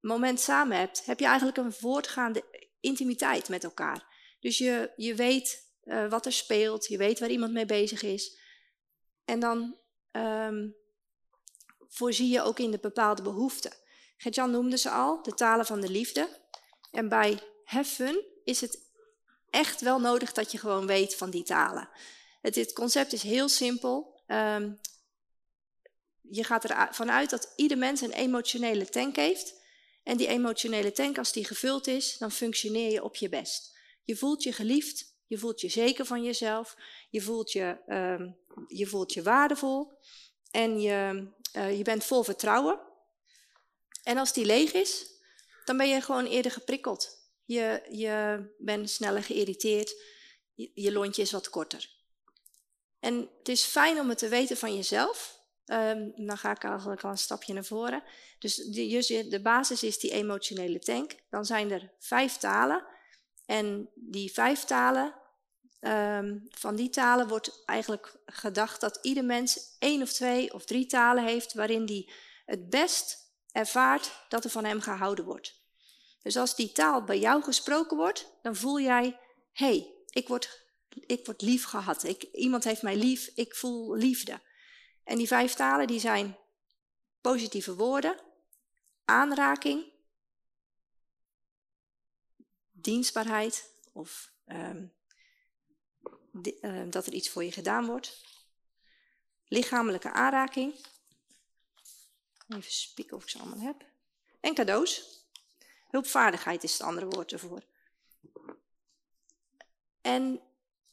moment samen hebt, heb je eigenlijk een voortgaande intimiteit met elkaar. Dus je, je weet uh, wat er speelt, je weet waar iemand mee bezig is. En dan um, voorzie je ook in de bepaalde behoeften. Gertjan noemde ze al, de talen van de liefde. En bij heffen is het echt wel nodig dat je gewoon weet van die talen. Het, het concept is heel simpel. Um, je gaat ervan uit dat ieder mens een emotionele tank heeft. En die emotionele tank, als die gevuld is, dan functioneer je op je best. Je voelt je geliefd, je voelt je zeker van jezelf, je voelt je, um, je, voelt je waardevol en je, uh, je bent vol vertrouwen. En als die leeg is, dan ben je gewoon eerder geprikkeld. Je, je bent sneller geïrriteerd, je, je lontje is wat korter. En het is fijn om het te weten van jezelf. Um, dan ga ik eigenlijk al een stapje naar voren. Dus de, de basis is die emotionele tank. Dan zijn er vijf talen. En die vijf talen, um, van die talen wordt eigenlijk gedacht dat ieder mens één of twee of drie talen heeft waarin die het best ervaart dat er van hem gehouden wordt. Dus als die taal bij jou gesproken wordt, dan voel jij, hé, hey, ik, word, ik word lief gehad. Iemand heeft mij lief, ik voel liefde. En die vijf talen die zijn positieve woorden, aanraking, dienstbaarheid of uh, dat er iets voor je gedaan wordt, lichamelijke aanraking, even spieken of ik ze allemaal heb, en cadeaus. Hulpvaardigheid is het andere woord ervoor. En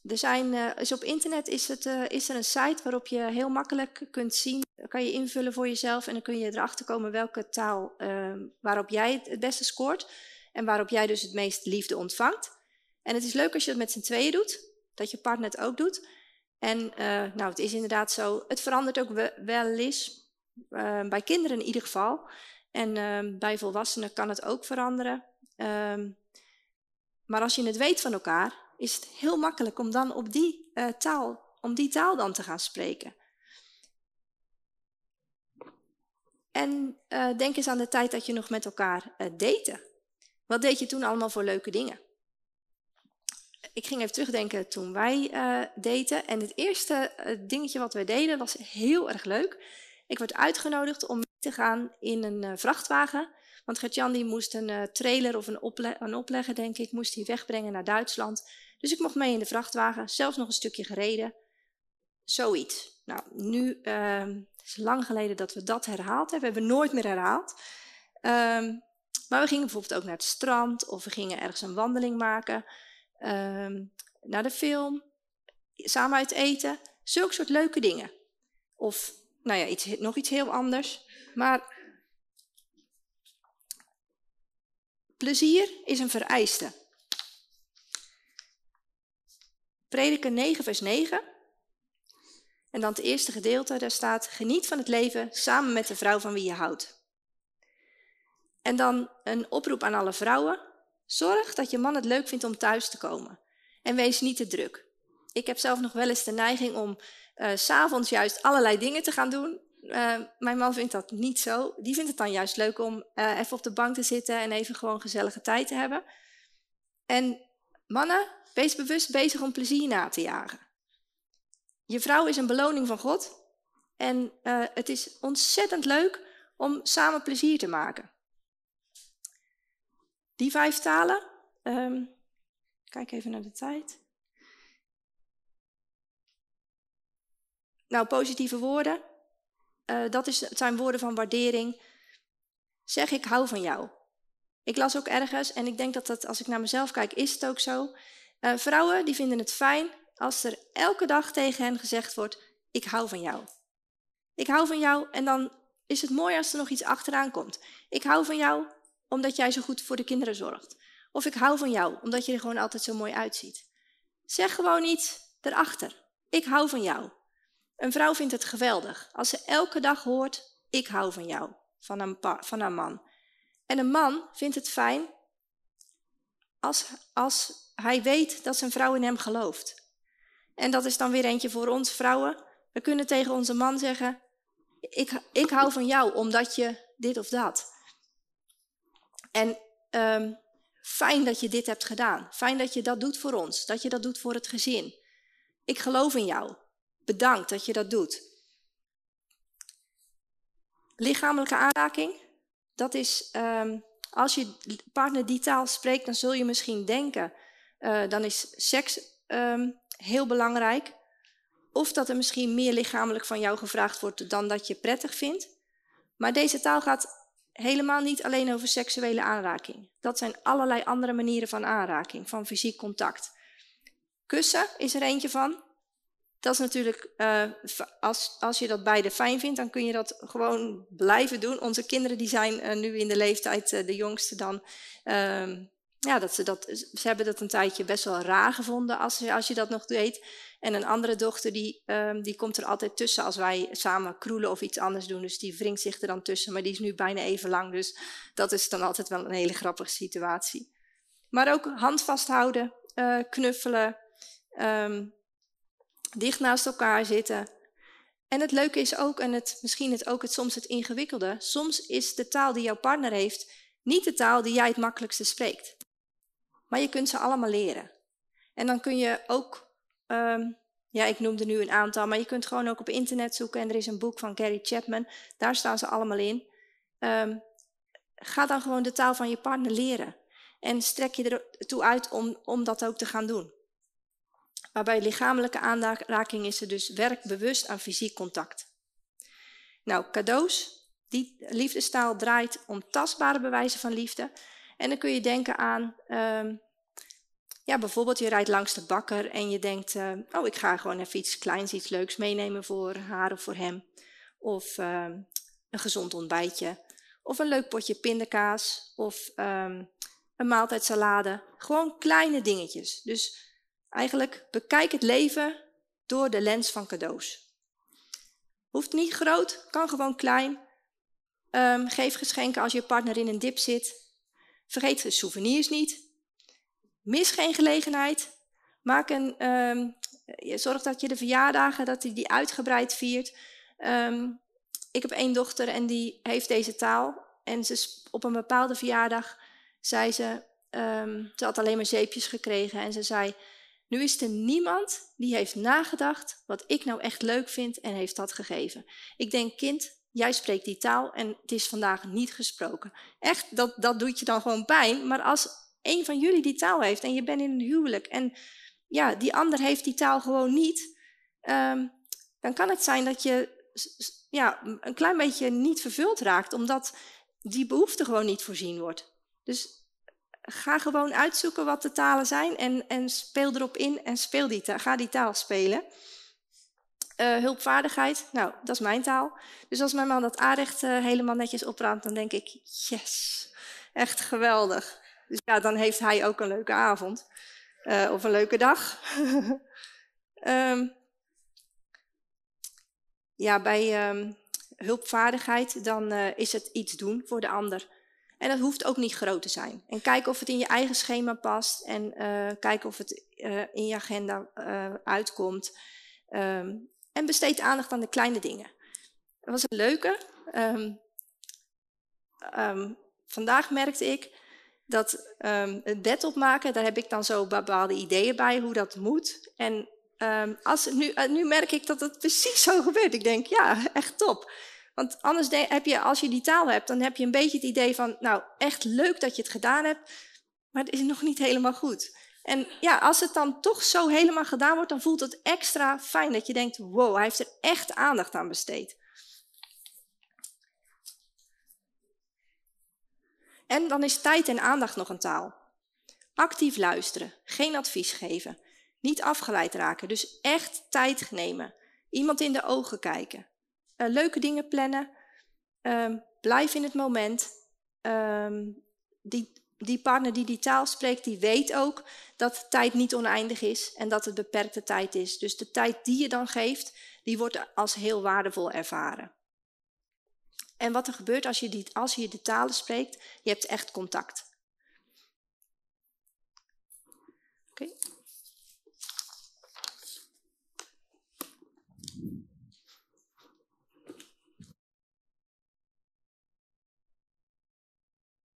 er zijn, is op internet is, het, uh, is er een site waarop je heel makkelijk kunt zien, kan je invullen voor jezelf en dan kun je erachter komen welke taal uh, waarop jij het beste scoort en waarop jij dus het meest liefde ontvangt. En het is leuk als je dat met z'n tweeën doet, dat je partner het ook doet. En nou, het is inderdaad zo, het verandert ook wel eens, bij kinderen in ieder geval. En ehm, bij volwassenen kan het ook veranderen. Um, maar als je het weet van elkaar, is het heel makkelijk om dan op die uh, taal, om die taal dan te gaan spreken. En denk eens aan de tijd dat je nog met elkaar daten. Wat deed je toen allemaal voor leuke dingen? Ik ging even terugdenken toen wij daten. En het eerste dingetje wat wij deden was heel erg leuk. Ik werd uitgenodigd om te gaan in een uh, vrachtwagen. Want Gertjan die moest een trailer of een, ople een oplegger, denk ik, moest hij wegbrengen naar Duitsland. Dus ik mocht mee in de vrachtwagen, zelfs nog een stukje gereden. Zoiets. Nou, nu uh, het is lang geleden dat we dat herhaald hebben. We hebben nooit meer herhaald. Um, maar we gingen bijvoorbeeld ook naar het strand of we gingen ergens een wandeling maken. Um, naar de film, samen uit eten. Zulke soort leuke dingen. Of nou ja, iets, nog iets heel anders. Maar plezier is een vereiste. Prediker 9, vers 9. En dan het eerste gedeelte, daar staat: Geniet van het leven samen met de vrouw van wie je houdt. En dan een oproep aan alle vrouwen: Zorg dat je man het leuk vindt om thuis te komen. En wees niet te druk. Ik heb zelf nog wel eens de neiging om uh, s'avonds juist allerlei dingen te gaan doen. Uh, mijn man vindt dat niet zo. Die vindt het dan juist leuk om uh, even op de bank te zitten en even gewoon gezellige tijd te hebben. En mannen, wees bewust bezig om plezier na te jagen. Je vrouw is een beloning van God. En het is ontzettend leuk om samen plezier te maken. Die vijf talen. Um, kijk even naar de tijd. Nou, positieve woorden. Uh, dat is, zijn woorden van waardering. Zeg ik hou van jou. Ik las ook ergens, en ik denk dat dat als ik naar mezelf kijk, is het ook zo. Uh, vrouwen die vinden het fijn als er elke dag tegen hen gezegd wordt, ik hou van jou. Ik hou van jou en dan is het mooi als er nog iets achteraan komt. Ik hou van jou omdat jij zo goed voor de kinderen zorgt. Of ik hou van jou omdat je er gewoon altijd zo mooi uitziet. Zeg gewoon iets erachter. Ik hou van jou. Een vrouw vindt het geweldig als ze elke dag hoort, ik hou van jou, van een, van haar man. En een man vindt het fijn als, als hij weet dat zijn vrouw in hem gelooft. En dat is dan weer eentje voor ons vrouwen. We kunnen tegen onze man zeggen: Ik, ik hou van jou omdat je dit of dat. En um, fijn dat je dit hebt gedaan. Fijn dat je dat doet voor ons. Dat je dat doet voor het gezin. Ik geloof in jou. Bedankt dat je dat doet. Lichamelijke aanraking. Dat is, um, als je partner die taal spreekt, dan zul je misschien denken, uh, dan is seks um, heel belangrijk. Of dat er misschien meer lichamelijk van jou gevraagd wordt dan dat je prettig vindt. Maar deze taal gaat helemaal niet alleen over seksuele aanraking. Dat zijn allerlei andere manieren van aanraking, van fysiek contact. Kussen is er eentje van. Dat is natuurlijk, uh, als, als je dat beide fijn vindt, dan kun je dat gewoon blijven doen. Onze kinderen die zijn uh, nu in de leeftijd, uh, de jongste dan, ehm, ja, dat ze, dat, ze hebben dat een tijdje best wel raar gevonden als, als je dat nog deed. En een andere dochter die, um, die komt er altijd tussen als wij samen kroelen of iets anders doen. Dus die wringt zich er dan tussen, maar die is nu bijna even lang. Dus dat is dan altijd wel een hele grappige situatie. Maar ook hand vasthouden, uh, knuffelen, um, dicht naast elkaar zitten. En het leuke is ook, en het, misschien het ook het, soms het ingewikkelde, soms is de taal die jouw partner heeft niet de taal die jij het makkelijkste spreekt. Maar je kunt ze allemaal leren. En dan kun je ook Um, ja, ik noemde nu een aantal, maar je kunt gewoon ook op internet zoeken en er is een boek van Gary Chapman, daar staan ze allemaal in. Um, ga dan gewoon de taal van je partner leren en strek je ertoe uit om, om dat ook te gaan doen. Maar bij lichamelijke aanraking is er dus werk bewust aan fysiek contact. Nou, cadeaus, die liefdestaal draait om tastbare bewijzen van liefde. En dan kun je denken aan um, ja, bijvoorbeeld je rijdt langs de bakker en je denkt, uh, oh ik ga gewoon even iets kleins, iets leuks meenemen voor haar of voor hem. Of uh, een gezond ontbijtje. Of een leuk potje pindakaas. Of um, een maaltijdsalade. Gewoon kleine dingetjes. Dus eigenlijk bekijk het leven door de lens van cadeaus. Hoeft niet groot, kan gewoon klein. Um, geef geschenken als je partner in een dip zit. Vergeet de souvenirs niet. Mis geen gelegenheid. Maak een, um, zorg dat je de verjaardagen dat die, die uitgebreid viert. Um, ik heb één dochter en die heeft deze taal. En ze, op een bepaalde verjaardag zei ze, um, ze had alleen maar zeepjes gekregen. En ze zei, nu is er niemand die heeft nagedacht wat ik nou echt leuk vind en heeft dat gegeven. Ik denk, kind, jij spreekt die taal en het is vandaag niet gesproken. Echt, dat, dat doet je dan gewoon pijn. Maar als een van jullie die taal heeft en je bent in een huwelijk en ja, die ander heeft die taal gewoon niet, um, dan kan het zijn dat je ja, een klein beetje niet vervuld raakt, omdat die behoefte gewoon niet voorzien wordt. Dus ga gewoon uitzoeken wat de talen zijn en, en speel erop in en speel die taal, ga die taal spelen. Uh, hulpvaardigheid, nou, dat is mijn taal. Dus als mijn man dat aanrecht uh, helemaal netjes opraamt, dan denk ik, yes, echt geweldig. Dus ja, dan heeft hij ook een leuke avond. Uh, of een leuke dag. um, ja, bij um, hulpvaardigheid dan uh, is het iets doen voor de ander. En dat hoeft ook niet groot te zijn. En kijk of het in je eigen schema past. En uh, kijk of het in je agenda uitkomt. Um, en besteed aandacht aan de kleine dingen. Dat was een leuke. vandaag merkte ik dat um, het bed opmaken, daar heb ik dan zo bepaalde ideeën bij hoe dat moet. En um, als, nu, uh, nu merk ik dat het precies zo gebeurt. Ik denk, ja, echt top. Want anders heb je, als je die taal hebt, dan heb je een beetje het idee van, nou, echt leuk dat je het gedaan hebt, maar het is nog niet helemaal goed. En ja, als het dan toch zo helemaal gedaan wordt, dan voelt het extra fijn dat je denkt, wow, hij heeft er echt aandacht aan besteed. En dan is tijd en aandacht nog een taal. Actief luisteren, geen advies geven, niet afgeleid raken, dus echt tijd nemen. Iemand in de ogen kijken, uh, leuke dingen plannen, um, blijf in het moment. Um, die, die partner die die taal spreekt, die weet ook dat tijd niet oneindig is en dat het beperkte tijd is. Dus de tijd die je dan geeft, die wordt als heel waardevol ervaren. En wat er gebeurt als je, die, als je de talen spreekt, je hebt echt contact. Oké.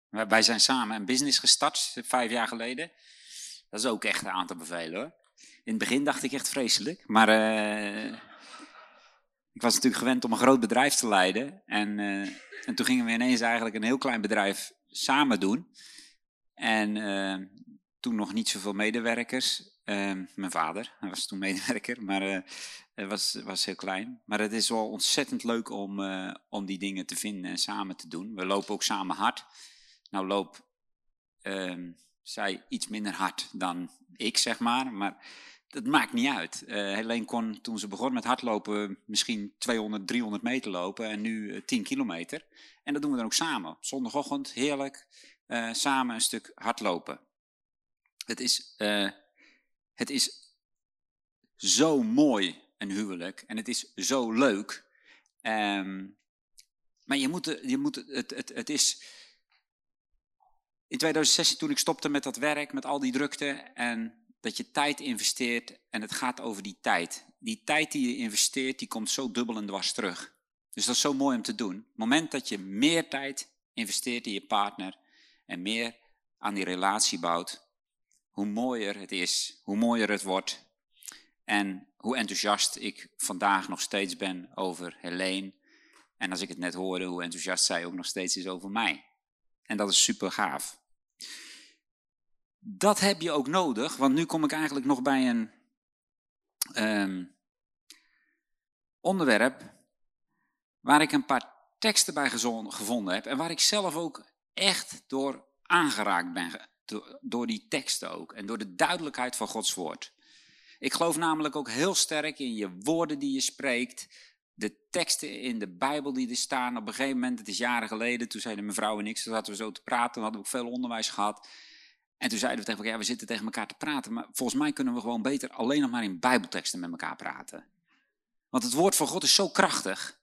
Wij zijn samen een business gestart, eh, vijf jaar geleden. Dat is ook echt een aantal bevelen hoor. In het begin dacht ik echt vreselijk, maar eh, ik was natuurlijk gewend om een groot bedrijf te leiden. En, uh, en toen gingen we ineens eigenlijk een heel klein bedrijf samen doen. En uh, toen nog niet zoveel medewerkers. mijn vader, hij was toen medewerker, maar het was, was heel klein. Maar het is wel ontzettend leuk om, om die dingen te vinden en samen te doen. We lopen ook samen hard. Nou loop uh, zij iets minder hard dan ik, zeg maar. Maar dat maakt niet uit. Uh, Helene kon toen ze begon met hardlopen misschien 200, 300 meter lopen en nu uh, eh, 10 kilometer. En dat doen we dan ook samen. Zondagochtend, heerlijk, uh, samen een stuk hardlopen. Het is, het is zo mooi, een huwelijk. En het is zo leuk. Um, maar je moet, je moet, het, het, het is in 2016 toen ik stopte met dat werk, met al die drukte en dat je tijd investeert en het gaat over die tijd. Die tijd die je investeert, die komt zo dubbel en dwars terug. Dus dat is zo mooi om te doen. Het moment dat je meer tijd investeert in je partner en meer aan die relatie bouwt, hoe mooier het is, hoe mooier het wordt. En hoe enthousiast ik vandaag nog steeds ben over Helene. En als ik het net hoorde, hoe enthousiast zij ook nog steeds is over mij. En dat is super gaaf. Dat heb je ook nodig, want nu kom ik eigenlijk nog bij een um, onderwerp waar ik een paar teksten bij gevonden heb en waar ik zelf ook echt door aangeraakt ben, door die teksten ook en door de duidelijkheid van Gods woord. Ik geloof namelijk ook heel sterk in je woorden die je spreekt, de teksten in de Bijbel die er staan. Op een gegeven moment, het is jaren geleden, toen zeiden mevrouw en ik, toen hadden we zo te praten, toen hadden we ook veel onderwijs gehad. En toen zeiden we tegen elkaar, ja, we zitten tegen elkaar te praten, maar volgens mij kunnen we gewoon beter alleen nog maar in Bijbelteksten met elkaar praten. Want het woord van God is zo krachtig.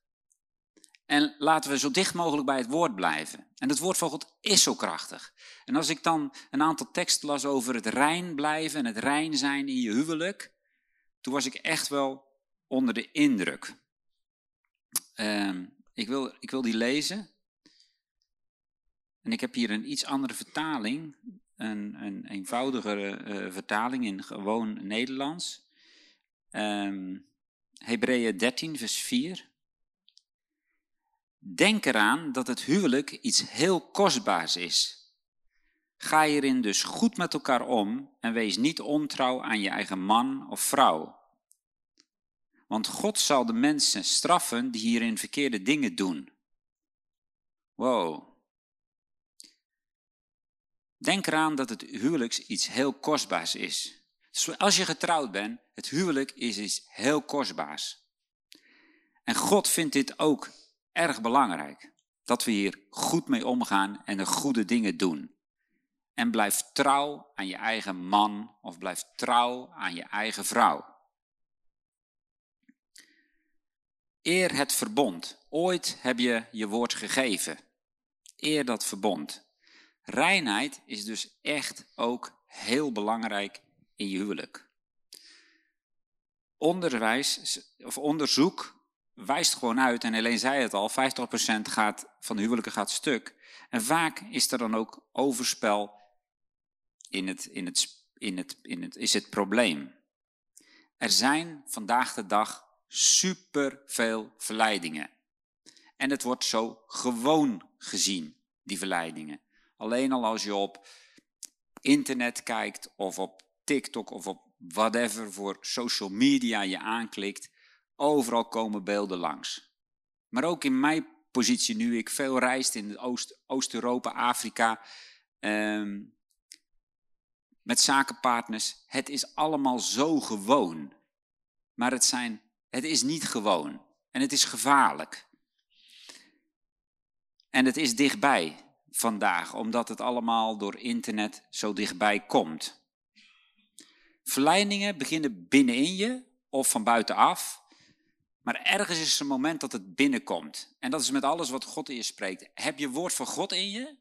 En laten we zo dicht mogelijk bij het woord blijven. En het woord van God is zo krachtig. En als ik dan een aantal teksten las over het rein blijven en het rein zijn in je huwelijk, toen was ik echt wel onder de indruk. Uh, ik, wil, ik wil die lezen. En ik heb hier een iets andere vertaling een, een eenvoudigere uh, vertaling in gewoon Nederlands. Um, Hebreeën 13, vers 4. Denk eraan dat het huwelijk iets heel kostbaars is. Ga hierin dus goed met elkaar om en wees niet ontrouw aan je eigen man of vrouw. Want God zal de mensen straffen die hierin verkeerde dingen doen. Wow. Denk eraan dat het huwelijk iets heel kostbaars is. Dus als je getrouwd bent, het huwelijk is iets heel kostbaars. En God vindt dit ook erg belangrijk. Dat we hier goed mee omgaan en de goede dingen doen. En blijf trouw aan je eigen man of blijf trouw aan je eigen vrouw. Eer het verbond. Ooit heb je je woord gegeven. Eer dat verbond. Reinheid is dus echt ook heel belangrijk in je huwelijk. Onderwijs of onderzoek wijst gewoon uit, en alleen zei het al, 50% gaat, van de huwelijken gaat stuk. En vaak is er dan ook overspel in het, in het, in het, in het, is het probleem. Er zijn vandaag de dag superveel verleidingen. En het wordt zo gewoon gezien, die verleidingen. Alleen al als je op internet kijkt of op TikTok of op whatever voor social media je aanklikt, overal komen beelden langs. Maar ook in mijn positie nu ik veel reist in Oost-Europa, Afrika, ehm, met zakenpartners, het is allemaal zo gewoon. Maar het, zijn, het is niet gewoon en het is gevaarlijk. En het is dichtbij vandaag, omdat het allemaal door internet zo dichtbij komt. Verleidingen beginnen binnenin je of van buitenaf, maar ergens is een moment dat het binnenkomt. En dat is met alles wat God in je spreekt. Heb je woord van God in je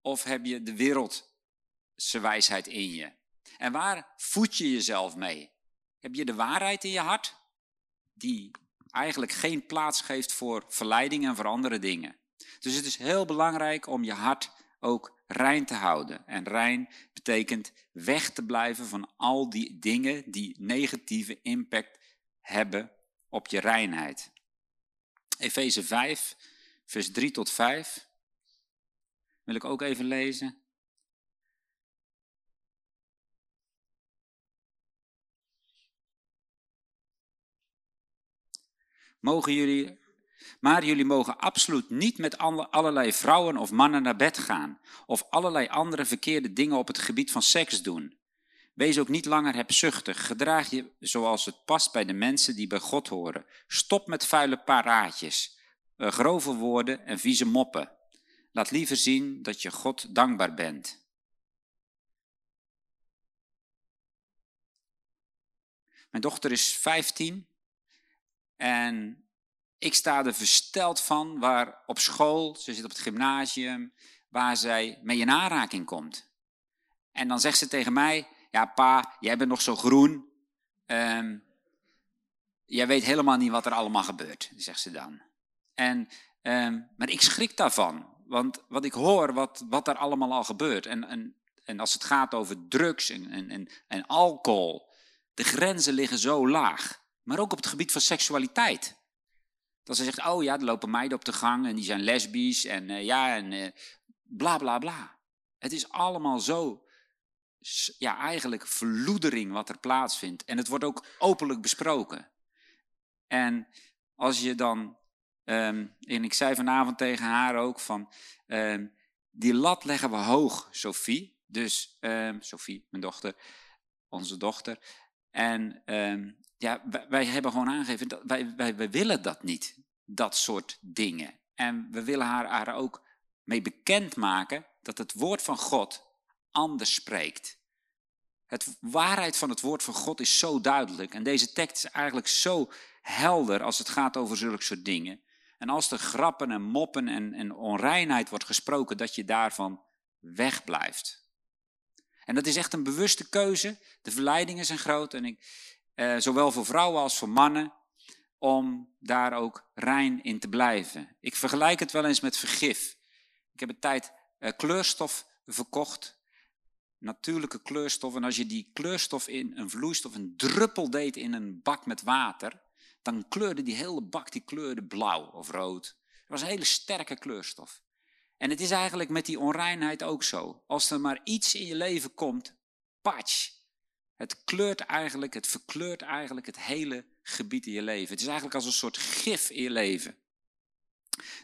of heb je de wereldse wijsheid in je? En waar voed je jezelf mee? Heb je de waarheid in je hart, die eigenlijk geen plaats geeft voor verleidingen en voor andere dingen? Dus het is heel belangrijk om je hart ook rein te houden. En rein betekent weg te blijven van al die dingen die negatieve impact hebben op je reinheid. Efeze 5, vers 3 tot 5. Wil ik ook even lezen. Mogen jullie, maar jullie mogen absoluut niet met allerlei vrouwen of mannen naar bed gaan, of allerlei andere verkeerde dingen op het gebied van seks doen. Wees ook niet langer hebzuchtig. Gedraag je zoals het past bij de mensen die bij God horen. Stop met vuile paraatjes, eh, grove woorden en vieze moppen. Laat liever zien dat je God dankbaar bent. Mijn dochter is 15 en ik sta er versteld van waar op school, ze zit op het gymnasium, waar zij mee in aanraking komt. En dan zegt ze tegen mij, ja pa, jij bent nog zo groen. Um, jij weet helemaal niet wat er allemaal gebeurt, zegt ze dan. En, um, maar ik schrik daarvan, want wat ik hoor, wat, wat er allemaal al gebeurt. En, en, en als het gaat over drugs en, en, en alcohol, de grenzen liggen zo laag. Maar ook op het gebied van seksualiteit. Dat ze zegt, oh ja, er lopen meiden op de gang en die zijn lesbisch en uh, ja, en uh, bla bla bla. Het is allemaal zo, ja, eigenlijk verloedering wat er plaatsvindt. En het wordt ook openlijk besproken. En als je dan, um, en ik zei vanavond tegen haar ook van, um, die lat leggen we hoog, Sophie. Dus, um, Sophie, mijn dochter, onze dochter. En ja, wij, hebben gewoon aangegeven, dat wij, wij, wij willen dat niet, dat soort dingen. En we willen haar, haar ook mee bekendmaken dat het woord van God anders spreekt. Het waarheid van het woord van God is zo duidelijk. En deze tekst is eigenlijk zo helder als het gaat over zulke soort dingen. En als er grappen en moppen en, en onreinheid wordt gesproken, dat je daarvan wegblijft. En dat is echt een bewuste keuze. De verleidingen zijn groot. En ik, eh, zowel voor vrouwen als voor mannen, om daar ook rein in te blijven. Ik vergelijk het wel eens met vergif. Ik heb een tijd eh, kleurstof verkocht, natuurlijke kleurstof. En als je die kleurstof in een vloeistof, een druppel deed in een bak met water, dan kleurde die hele bak die kleurde blauw of rood. Het was een hele sterke kleurstof. En het is eigenlijk met die onreinheid ook zo. Als er maar iets in je leven komt, patch, het kleurt eigenlijk, het verkleurt eigenlijk het hele gebied in je leven. Het is eigenlijk als een soort gif in je leven.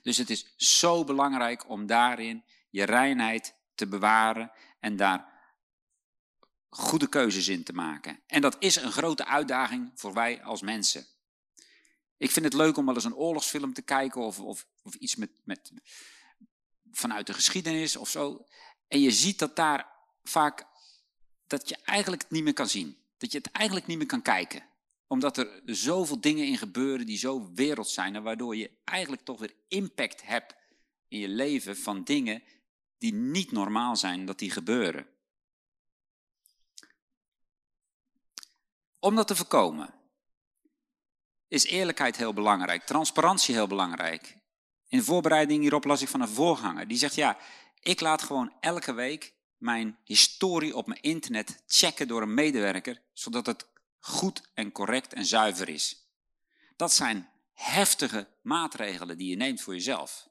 Dus het is zo belangrijk om daarin je reinheid te bewaren en daar goede keuzes in te maken. En dat is een grote uitdaging voor wij als mensen. Ik vind het leuk om wel eens een oorlogsfilm te kijken of, of, of iets met, met, vanuit de geschiedenis of zo. En je ziet dat daar vaak dat je eigenlijk het niet meer kan zien. Dat je het eigenlijk niet meer kan kijken. Omdat er zoveel dingen in gebeuren die zo wereld zijn. En waardoor je eigenlijk toch weer impact hebt in je leven van dingen die niet normaal zijn dat die gebeuren. Om dat te voorkomen is eerlijkheid heel belangrijk, transparantie heel belangrijk. In voorbereiding hierop las ik van een voorganger. Die zegt, ja, ik laat gewoon elke week mijn historie op mijn internet checken door een medewerker, zodat het goed en correct en zuiver is. Dat zijn heftige maatregelen die je neemt voor jezelf.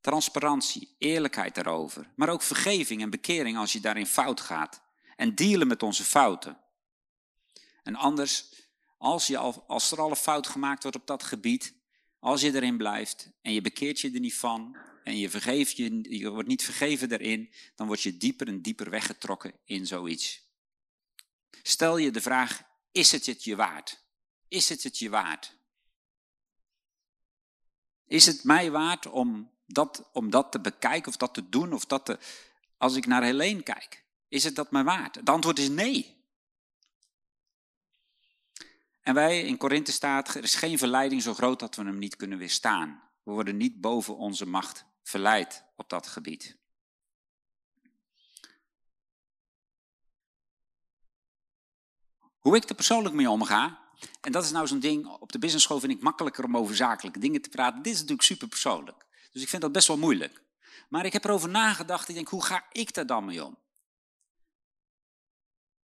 Transparantie, eerlijkheid daarover, maar ook vergeving en bekering als je daarin fout gaat. En dealen met onze fouten. En anders, als, je al, als er al een fout gemaakt wordt op dat gebied, als je erin blijft en je bekeert je er niet van en je, vergeeft je, je wordt niet vergeven daarin, dan word je dieper en dieper weggetrokken in zoiets. Stel je de vraag, is het het je waard? Is het het je waard? Is het mij waard om dat, om dat te bekijken of dat te doen of dat te... Als ik naar Helene kijk, is het dat mij waard? Het antwoord is nee. En wij in Korinthe staat, er is geen verleiding zo groot dat we hem niet kunnen weerstaan. We worden niet boven onze macht verleid op dat gebied. Hoe ik er persoonlijk mee omga, en dat is nou zo'n ding, op de business school vind ik makkelijker om over zakelijke dingen te praten. Dit is natuurlijk super persoonlijk. Dus ik vind dat best wel moeilijk. Maar ik heb erover nagedacht. Ik denk, hoe ga ik daar dan mee om?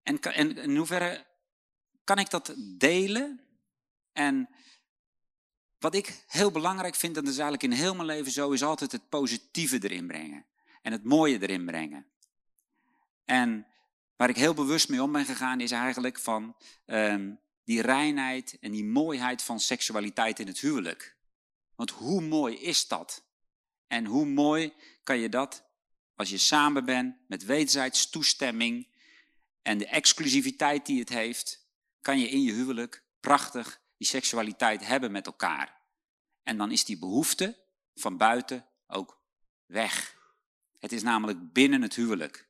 En, en in hoeverre kan ik dat delen? En wat ik heel belangrijk vind, en dat is eigenlijk in heel mijn leven zo, is altijd het positieve erin brengen. En het mooie erin brengen. En waar ik heel bewust mee om ben gegaan, is eigenlijk van ehm, die reinheid en die mooiheid van seksualiteit in het huwelijk. Want hoe mooi is dat? En hoe mooi kan je dat als je samen bent met wederzijds toestemming en de exclusiviteit die het heeft, kan je in je huwelijk prachtig die seksualiteit hebben met elkaar. En dan is die behoefte van buiten ook weg. Het is namelijk binnen het huwelijk.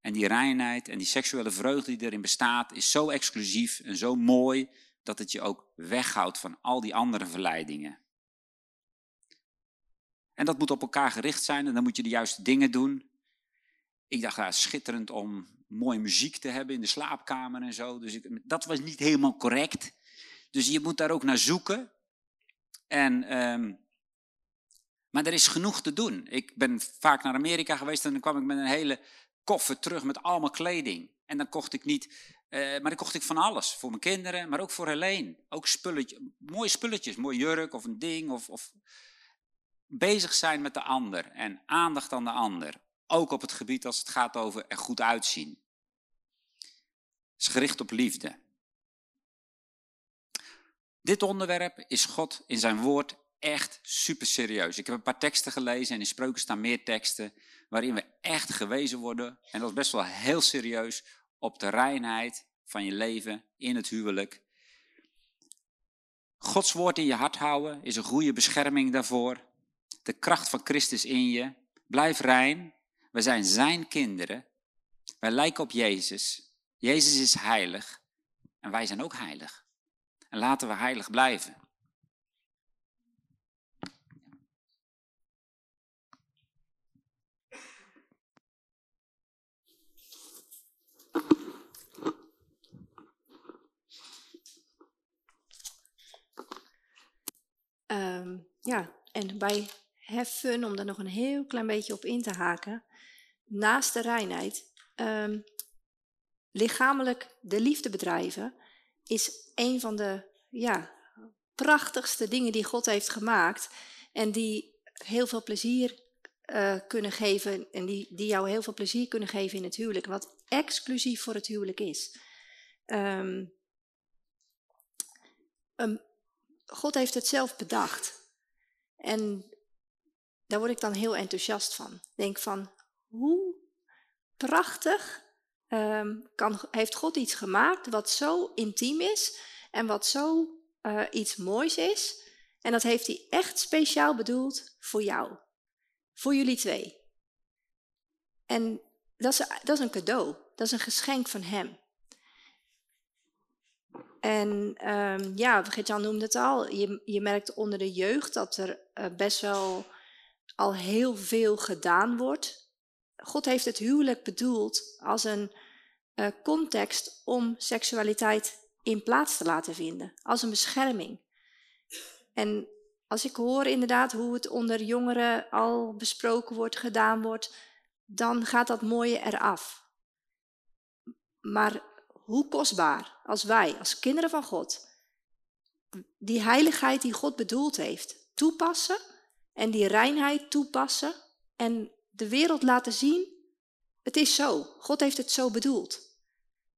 En die reinheid en die seksuele vreugde die erin bestaat, is zo exclusief en zo mooi dat het je ook weghoudt van al die andere verleidingen. En dat moet op elkaar gericht zijn en dan moet je de juiste dingen doen. Ik dacht, ja, schitterend om mooie muziek te hebben in de slaapkamer en zo. Dus dat was niet helemaal correct. Dus je moet daar ook naar zoeken. En, um, maar er is genoeg te doen. Ik ben vaak naar Amerika geweest en dan kwam ik met een hele koffer terug met allemaal kleding. En dan kocht ik niet, uh, maar dan kocht ik van alles. Voor mijn kinderen, maar ook voor Helene. Ook spulletjes, mooie spulletjes, mooi jurk of een ding. Of, of bezig zijn met de ander en aandacht aan de ander. Ook op het gebied als het gaat over er goed uitzien. Het is gericht op liefde. Dit onderwerp is God in zijn woord echt super serieus. Ik heb een paar teksten gelezen en in spreuken staan meer teksten waarin we echt gewezen worden. En dat is best wel heel serieus op de reinheid van je leven in het huwelijk. Gods woord in je hart houden is een goede bescherming daarvoor. De kracht van Christus in je. Blijf rein. We zijn zijn kinderen. Wij lijken op Jezus. Jezus is heilig. En wij zijn ook heilig. En laten we heilig blijven. Um, ja, en bij heffen, om daar nog een heel klein beetje op in te haken, naast de reinheid, um, lichamelijk de liefde bedrijven, is een van de ja, prachtigste dingen die God heeft gemaakt en die heel veel plezier uh, kunnen geven en die, die jou heel veel plezier kunnen geven in het huwelijk, wat exclusief voor het huwelijk is. Um, um, God heeft het zelf bedacht. En daar word ik dan heel enthousiast van. Denk van, hoe prachtig um, kan, heeft God iets gemaakt wat zo intiem is en wat zo uh, iets moois is. En dat heeft hij echt speciaal bedoeld voor jou. Voor jullie twee. En dat is, dat is een cadeau. Dat is een geschenk van hem. En um, ja, Gert-Jan noemde het al. Je, je merkt onder de jeugd dat er uh, best wel al heel veel gedaan wordt. God heeft het huwelijk bedoeld als een uh, context om seksualiteit in plaats te laten vinden, als een bescherming. En als ik hoor inderdaad hoe het onder jongeren al besproken wordt, gedaan wordt, dan gaat dat mooie eraf. Maar hoe kostbaar als wij, als kinderen van God, die heiligheid die God bedoeld heeft, toepassen en die reinheid toepassen en de wereld laten zien, het is zo. God heeft het zo bedoeld.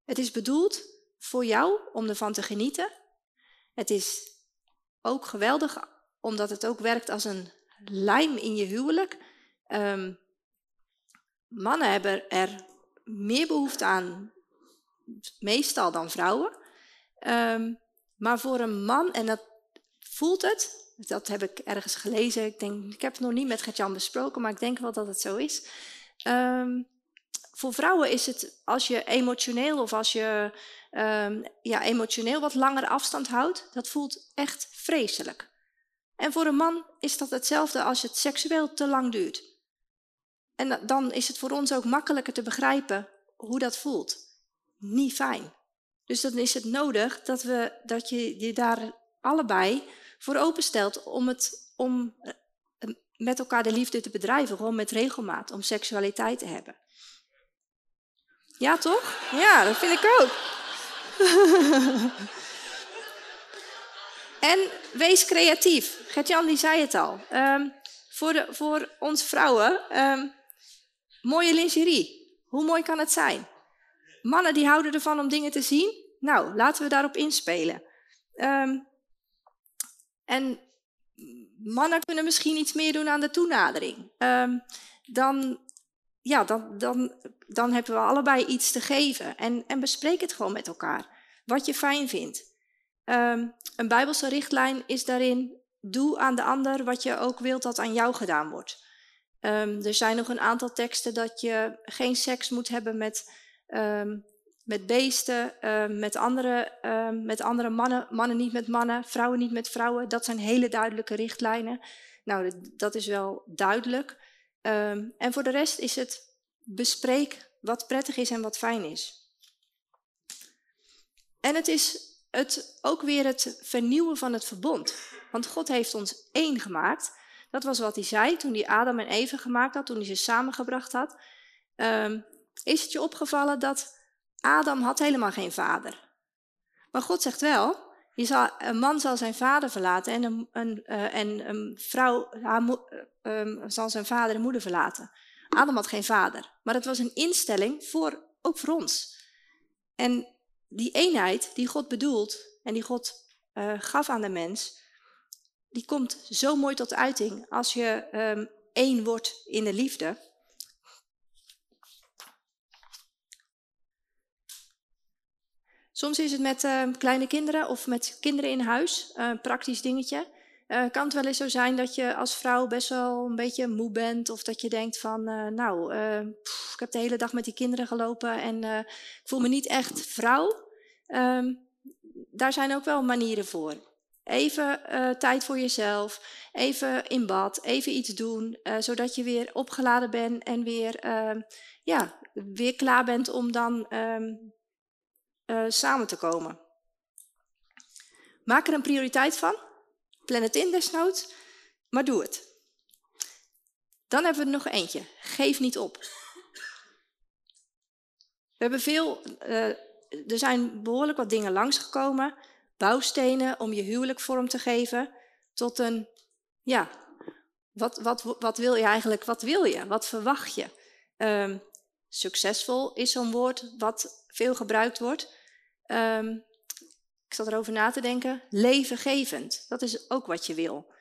Het is bedoeld voor jou om ervan te genieten. Het is ook geweldig omdat het ook werkt als een lijm in je huwelijk. Um, mannen hebben er meer behoefte aan meestal dan vrouwen. Um, maar voor een man, en dat voelt het, dat heb ik ergens gelezen, ik, denk, ik heb het nog niet met Gertjan besproken, maar ik denk wel dat het zo is. Um, voor vrouwen is het, als je emotioneel of als je um, ja, emotioneel wat langer afstand houdt, dat voelt echt vreselijk. En voor een man is dat hetzelfde als het seksueel te lang duurt. En dan is het voor ons ook makkelijker te begrijpen hoe dat voelt niet fijn. Dus dan is het nodig dat, we, dat je je daar allebei voor openstelt om, het, om eh, met elkaar de liefde te bedrijven, gewoon met regelmaat, om seksualiteit te hebben. Ja, toch? Ja, dat vind ik ook. en wees creatief. Gertjan die zei het al. Ehm, voor, de, voor ons vrouwen, ehm, mooie lingerie. Hoe mooi kan het zijn? Mannen die houden ervan om dingen te zien. Nou, laten we daarop inspelen. Ehm, en mannen kunnen misschien iets meer doen aan de toenadering. dan, ja, dan, dan, dan hebben we allebei iets te geven. En, en bespreek het gewoon met elkaar. Wat je fijn vindt. een Bijbelse richtlijn is daarin doe aan de ander wat je ook wilt dat aan jou gedaan wordt. Um, er zijn nog een aantal teksten dat je geen seks moet hebben met, met beesten, um, met, andere, met andere mannen, mannen niet met mannen, vrouwen niet met vrouwen. Dat zijn hele duidelijke richtlijnen. Nou, dat is wel duidelijk. en voor de rest is het bespreek wat prettig is en wat fijn is. En het is het, ook weer het vernieuwen van het verbond. Want God heeft ons één gemaakt. Dat was wat hij zei toen hij Adam en Eva gemaakt had, toen hij ze samengebracht had. Is het je opgevallen dat Adam had helemaal geen vader? Maar God zegt wel, je zal, een man zal zijn vader verlaten en een, een, uh, en een vrouw haar uh, zal zijn vader en moeder verlaten. Adam had geen vader, maar het was een instelling voor, ook voor ons. En die eenheid die God bedoelt en die God uh, gaf aan de mens, die komt zo mooi tot uiting als je um, één wordt in de liefde. Soms is het met uh, kleine kinderen of met kinderen in huis, een praktisch dingetje. Uh, kan het wel eens zo zijn dat je als vrouw best wel een beetje moe bent of dat je denkt van, nou, pff, ik heb de hele dag met die kinderen gelopen en ik voel me niet echt vrouw. Um, daar zijn ook wel manieren voor. Even tijd voor jezelf, even in bad, even iets doen, zodat je weer opgeladen bent en weer, uh, ja, weer klaar bent om dan samen te komen. Maak er een prioriteit van, plan het in desnoods, maar doe het. Dan hebben we er nog eentje, geef niet op. We hebben veel, er zijn behoorlijk wat dingen langsgekomen bouwstenen om je huwelijk vorm te geven tot een, ja, wat, wat, wat wil je eigenlijk, wat wil je, wat verwacht je? Um, succesvol is zo'n woord wat veel gebruikt wordt. Um, ik zat erover na te denken. Levengevend, dat is ook wat je wil.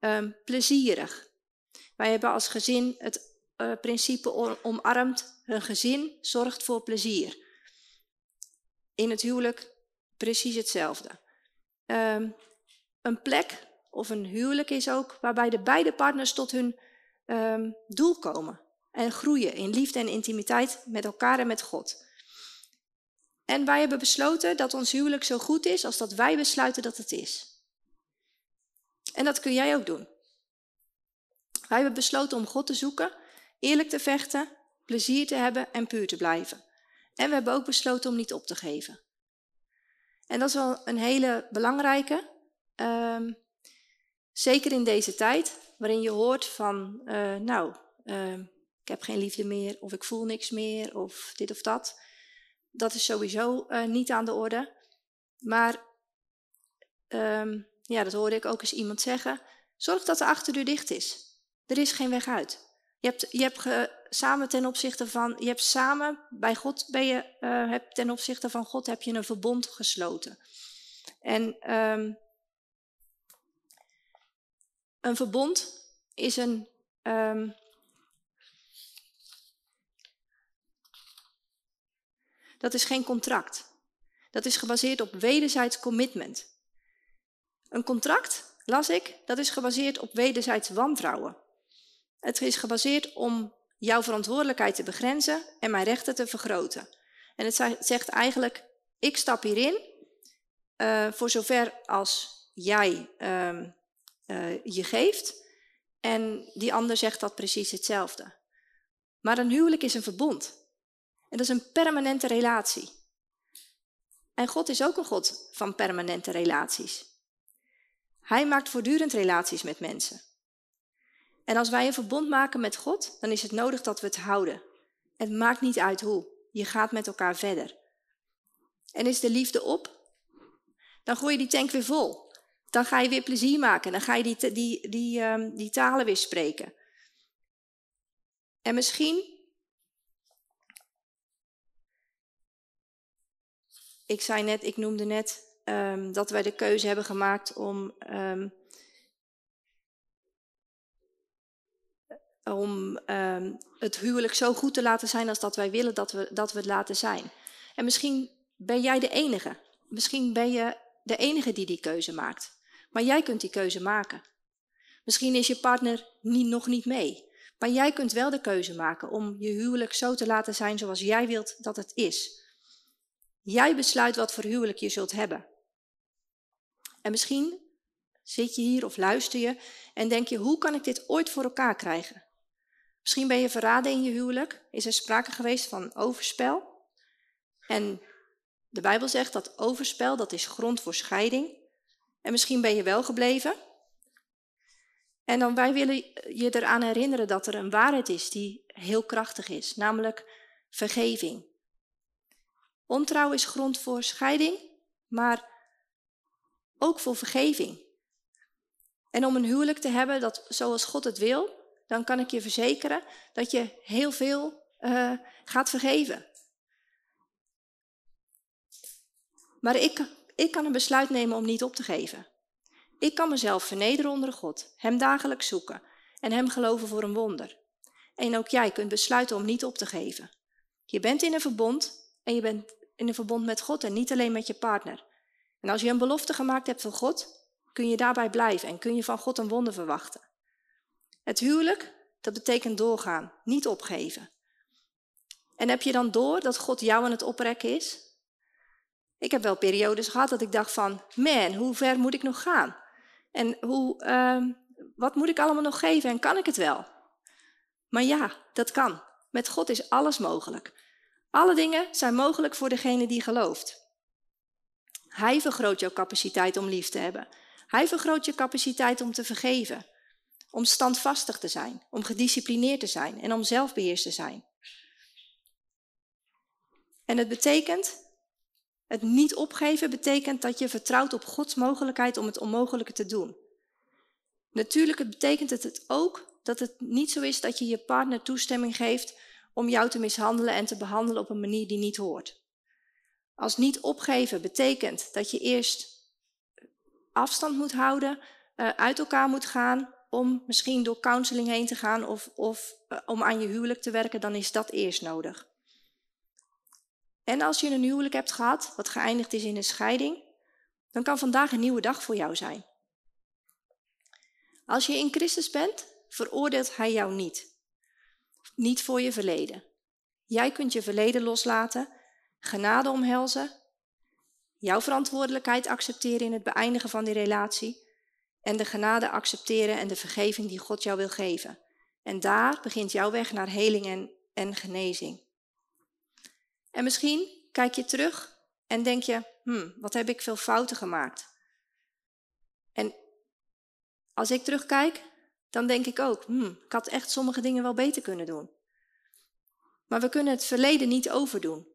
Um, plezierig. Wij hebben als gezin het uh, principe omarmd. Een gezin zorgt voor plezier. In het huwelijk precies hetzelfde. Um, een plek of een huwelijk is ook waarbij de beide partners tot hun doel komen en groeien in liefde en intimiteit met elkaar en met God. En wij hebben besloten dat ons huwelijk zo goed is als dat wij besluiten dat het is. En dat kun jij ook doen. Wij hebben besloten om God te zoeken, eerlijk te vechten, plezier te hebben en puur te blijven. En we hebben ook besloten om niet op te geven. En dat is wel een hele belangrijke. Um, zeker in deze tijd, waarin je hoort van, uh, nou, uh, ik heb geen liefde meer, of ik voel niks meer, of dit of dat. Dat is sowieso uh, niet aan de orde. Maar, um, ja, dat hoorde ik ook eens iemand zeggen. Zorg dat de achterdeur dicht is. Er is geen weg uit. Je hebt, je hebt samen ten opzichte van, je hebt samen bij God ben je, uh, hebt ten opzichte van God heb je een verbond gesloten. En um, een verbond is een um, dat is geen contract. Dat is gebaseerd op wederzijds commitment. Een contract, las ik, dat is gebaseerd op wederzijds wantrouwen. Het is gebaseerd om jouw verantwoordelijkheid te begrenzen en mijn rechten te vergroten. En het zegt eigenlijk, ik stap hierin uh, voor zover als jij uh, uh, je geeft. En die ander zegt dat precies hetzelfde. Maar een huwelijk is een verbond. En dat is een permanente relatie. En God is ook een God van permanente relaties. Hij maakt voortdurend relaties met mensen. En als wij een verbond maken met God, dan is het nodig dat we het houden. Het maakt niet uit hoe. Je gaat met elkaar verder. En is de liefde op, dan gooi je die tank weer vol. Dan ga je weer plezier maken. Dan ga je die, die, die, um, die talen weer spreken. En misschien. Ik zei net, ik noemde net um, dat wij de keuze hebben gemaakt om. Um, om het huwelijk zo goed te laten zijn als dat wij willen dat we, dat we het laten zijn. En misschien ben jij de enige. Misschien ben je de enige die die keuze maakt. Maar jij kunt die keuze maken. Misschien is je partner niet, nog niet mee. Maar jij kunt wel de keuze maken om je huwelijk zo te laten zijn zoals jij wilt dat het is. Jij besluit wat voor huwelijk je zult hebben. En misschien zit je hier of luister je en denk je, hoe kan ik dit ooit voor elkaar krijgen? Misschien ben je verraden in je huwelijk. Is er sprake geweest van overspel? En de Bijbel zegt dat overspel, dat is grond voor scheiding. En misschien ben je wel gebleven. En dan wij willen je eraan herinneren dat er een waarheid is die heel krachtig is, namelijk vergeving. Ontrouw is grond voor scheiding, maar ook voor vergeving. En om een huwelijk te hebben dat zoals God het wil, dan kan ik je verzekeren dat je heel veel uh, gaat vergeven. Maar ik, ik kan een besluit nemen om niet op te geven. Ik kan mezelf vernederen onder God, Hem dagelijks zoeken en Hem geloven voor een wonder. En ook jij kunt besluiten om niet op te geven. Je bent in een verbond en je bent in een verbond met God en niet alleen met je partner. En als je een belofte gemaakt hebt van God, kun je daarbij blijven en kun je van God een wonder verwachten. Het huwelijk, dat betekent doorgaan, niet opgeven. En heb je dan door dat God jou aan het oprekken is? Ik heb wel periodes gehad dat ik dacht van, man, hoe ver moet ik nog gaan? En hoe, uh, wat moet ik allemaal nog geven en kan ik het wel? Maar ja, dat kan. Met God is alles mogelijk. Alle dingen zijn mogelijk voor degene die gelooft. Hij vergroot jouw capaciteit om lief te hebben. Hij vergroot je capaciteit om te vergeven. Om standvastig te zijn, om gedisciplineerd te zijn en om zelfbeheerst te zijn. En het betekent het niet opgeven betekent dat je vertrouwt op Gods mogelijkheid om het onmogelijke te doen. Natuurlijk betekent het, het ook dat het niet zo is dat je je partner toestemming geeft om jou te mishandelen en te behandelen op een manier die niet hoort. Als niet opgeven betekent dat je eerst afstand moet houden, uh, uit elkaar moet gaan, om misschien door counseling heen te gaan of, of uh, om aan je huwelijk te werken, dan is dat eerst nodig. En als je een huwelijk hebt gehad, wat geëindigd is in een scheiding, dan kan vandaag een nieuwe dag voor jou zijn. Als je in Christus bent, veroordeelt Hij jou niet. Niet voor je verleden. Jij kunt je verleden loslaten, genade omhelzen, jouw verantwoordelijkheid accepteren in het beëindigen van die relatie en de genade accepteren en de vergeving die God jou wil geven. En daar begint jouw weg naar heling en, en genezing. En misschien kijk je terug en denk je, hmm, wat heb ik veel fouten gemaakt. En als ik terugkijk, dan denk ik ook, hmm, ik had echt sommige dingen wel beter kunnen doen. Maar we kunnen het verleden niet overdoen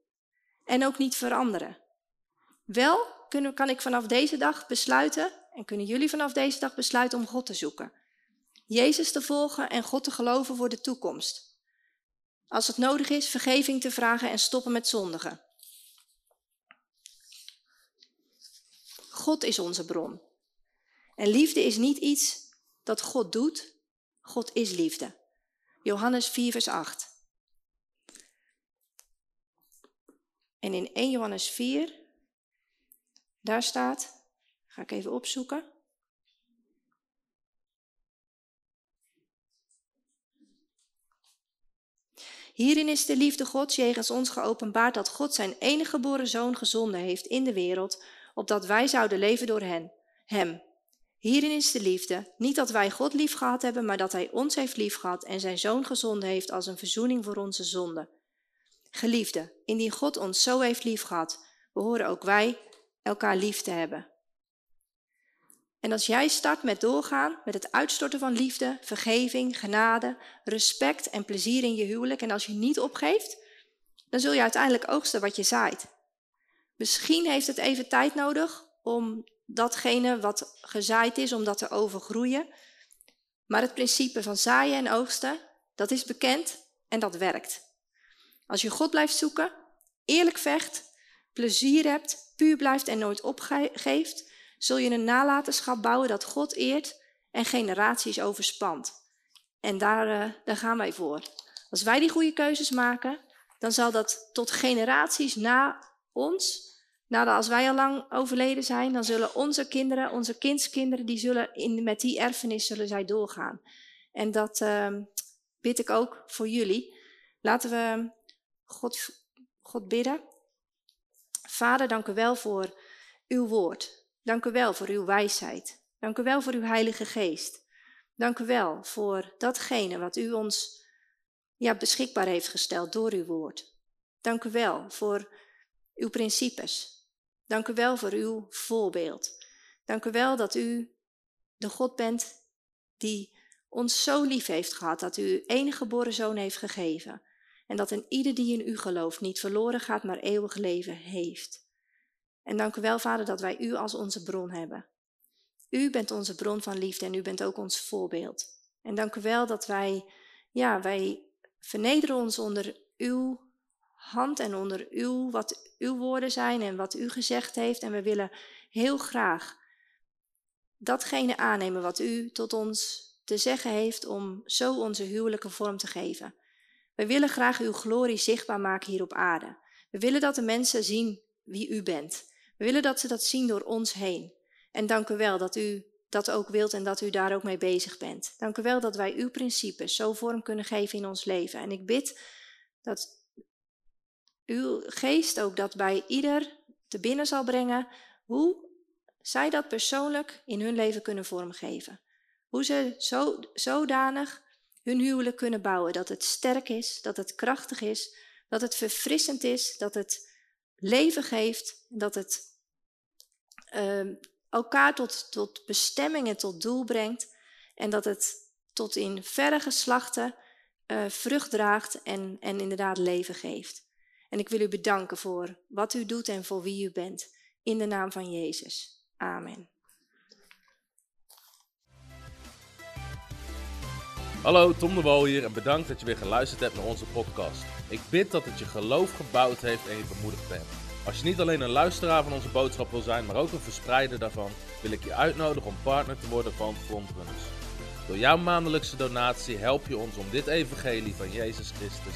en ook niet veranderen. Wel kunnen, kan ik vanaf deze dag besluiten, en kunnen jullie vanaf deze dag besluiten om God te zoeken. Jezus te volgen en God te geloven voor de toekomst. Als het nodig is, vergeving te vragen en stoppen met zondigen. God is onze bron. En liefde is niet iets dat God doet. God is liefde. Johannes 4, vers 8. En in 1 Johannes 4, daar staat, ga ik even opzoeken. Hierin is de liefde Gods jegens ons geopenbaard dat God zijn enige geboren zoon gezonden heeft in de wereld, opdat wij zouden leven door hen, hem. Hierin is de liefde, niet dat wij God lief gehad hebben, maar dat hij ons heeft lief gehad en zijn zoon gezonden heeft als een verzoening voor onze zonden. Geliefde, indien God ons zo heeft lief gehad, behoren ook wij elkaar lief te hebben. En als jij start met doorgaan, met het uitstorten van liefde, vergeving, genade, respect en plezier in je huwelijk, en als je niet opgeeft, dan zul je uiteindelijk oogsten wat je zaait. Misschien heeft het even tijd nodig om datgene wat gezaaid is, om dat te overgroeien. Maar het principe van zaaien en oogsten, dat is bekend en dat werkt. Als je God blijft zoeken, eerlijk vecht, plezier hebt, puur blijft en nooit opgeeft, zul je een nalatenschap bouwen dat God eert en generaties overspant. En daar, uh, daar gaan wij voor. Als wij die goede keuzes maken, dan zal dat tot generaties na ons, nadat als wij al lang overleden zijn, dan zullen onze kinderen, onze kindskinderen, die zullen in, met die erfenis zullen zij doorgaan. En dat uh, bid ik ook voor jullie. Laten we God, God bidden. Vader, dank u wel voor uw woord. Dank u wel voor uw wijsheid. Dank u wel voor uw Heilige Geest. Dank u wel voor datgene wat u ons ja, beschikbaar heeft gesteld door uw woord. Dank u wel voor uw principes. Dank u wel voor uw voorbeeld. Dank u wel dat u de God bent die ons zo lief heeft gehad, dat u uw enige geboren zoon heeft gegeven. En dat een ieder die in u gelooft niet verloren gaat, maar eeuwig leven heeft. En dank u wel, Vader, dat wij u als onze bron hebben. U bent onze bron van liefde en u bent ook ons voorbeeld. En dank u wel dat wij, ja, wij vernederen ons onder uw hand en onder uw, wat uw woorden zijn en wat u gezegd heeft. En we willen heel graag datgene aannemen wat u tot ons te zeggen heeft om zo onze huwelijke vorm te geven. We willen graag uw glorie zichtbaar maken hier op aarde. We willen dat de mensen zien wie u bent. We willen dat ze dat zien door ons heen. En dank u wel dat u dat ook wilt en dat u daar ook mee bezig bent. Dank u wel dat wij uw principes zo vorm kunnen geven in ons leven. En ik bid dat uw geest ook dat bij ieder te binnen zal brengen hoe zij dat persoonlijk in hun leven kunnen vormgeven. Hoe ze zo, zodanig hun huwelijk kunnen bouwen dat het sterk is, dat het krachtig is, dat het verfrissend is, dat het leven geeft, dat het uh, elkaar tot, tot bestemming en tot doel brengt en dat het tot in verre geslachten uh, vrucht draagt en, en inderdaad leven geeft. En ik wil u bedanken voor wat u doet en voor wie u bent. In de naam van Jezus. Amen. Hallo, Tom de Wol hier en bedankt dat je weer geluisterd hebt naar onze podcast. Ik bid dat het je geloof gebouwd heeft en je bemoedigd bent. Als je niet alleen een luisteraar van onze boodschap wil zijn, maar ook een verspreider daarvan, wil ik je uitnodigen om partner te worden van Frontrunners. Door jouw maandelijkse donatie help je ons om dit evangelie van Jezus Christus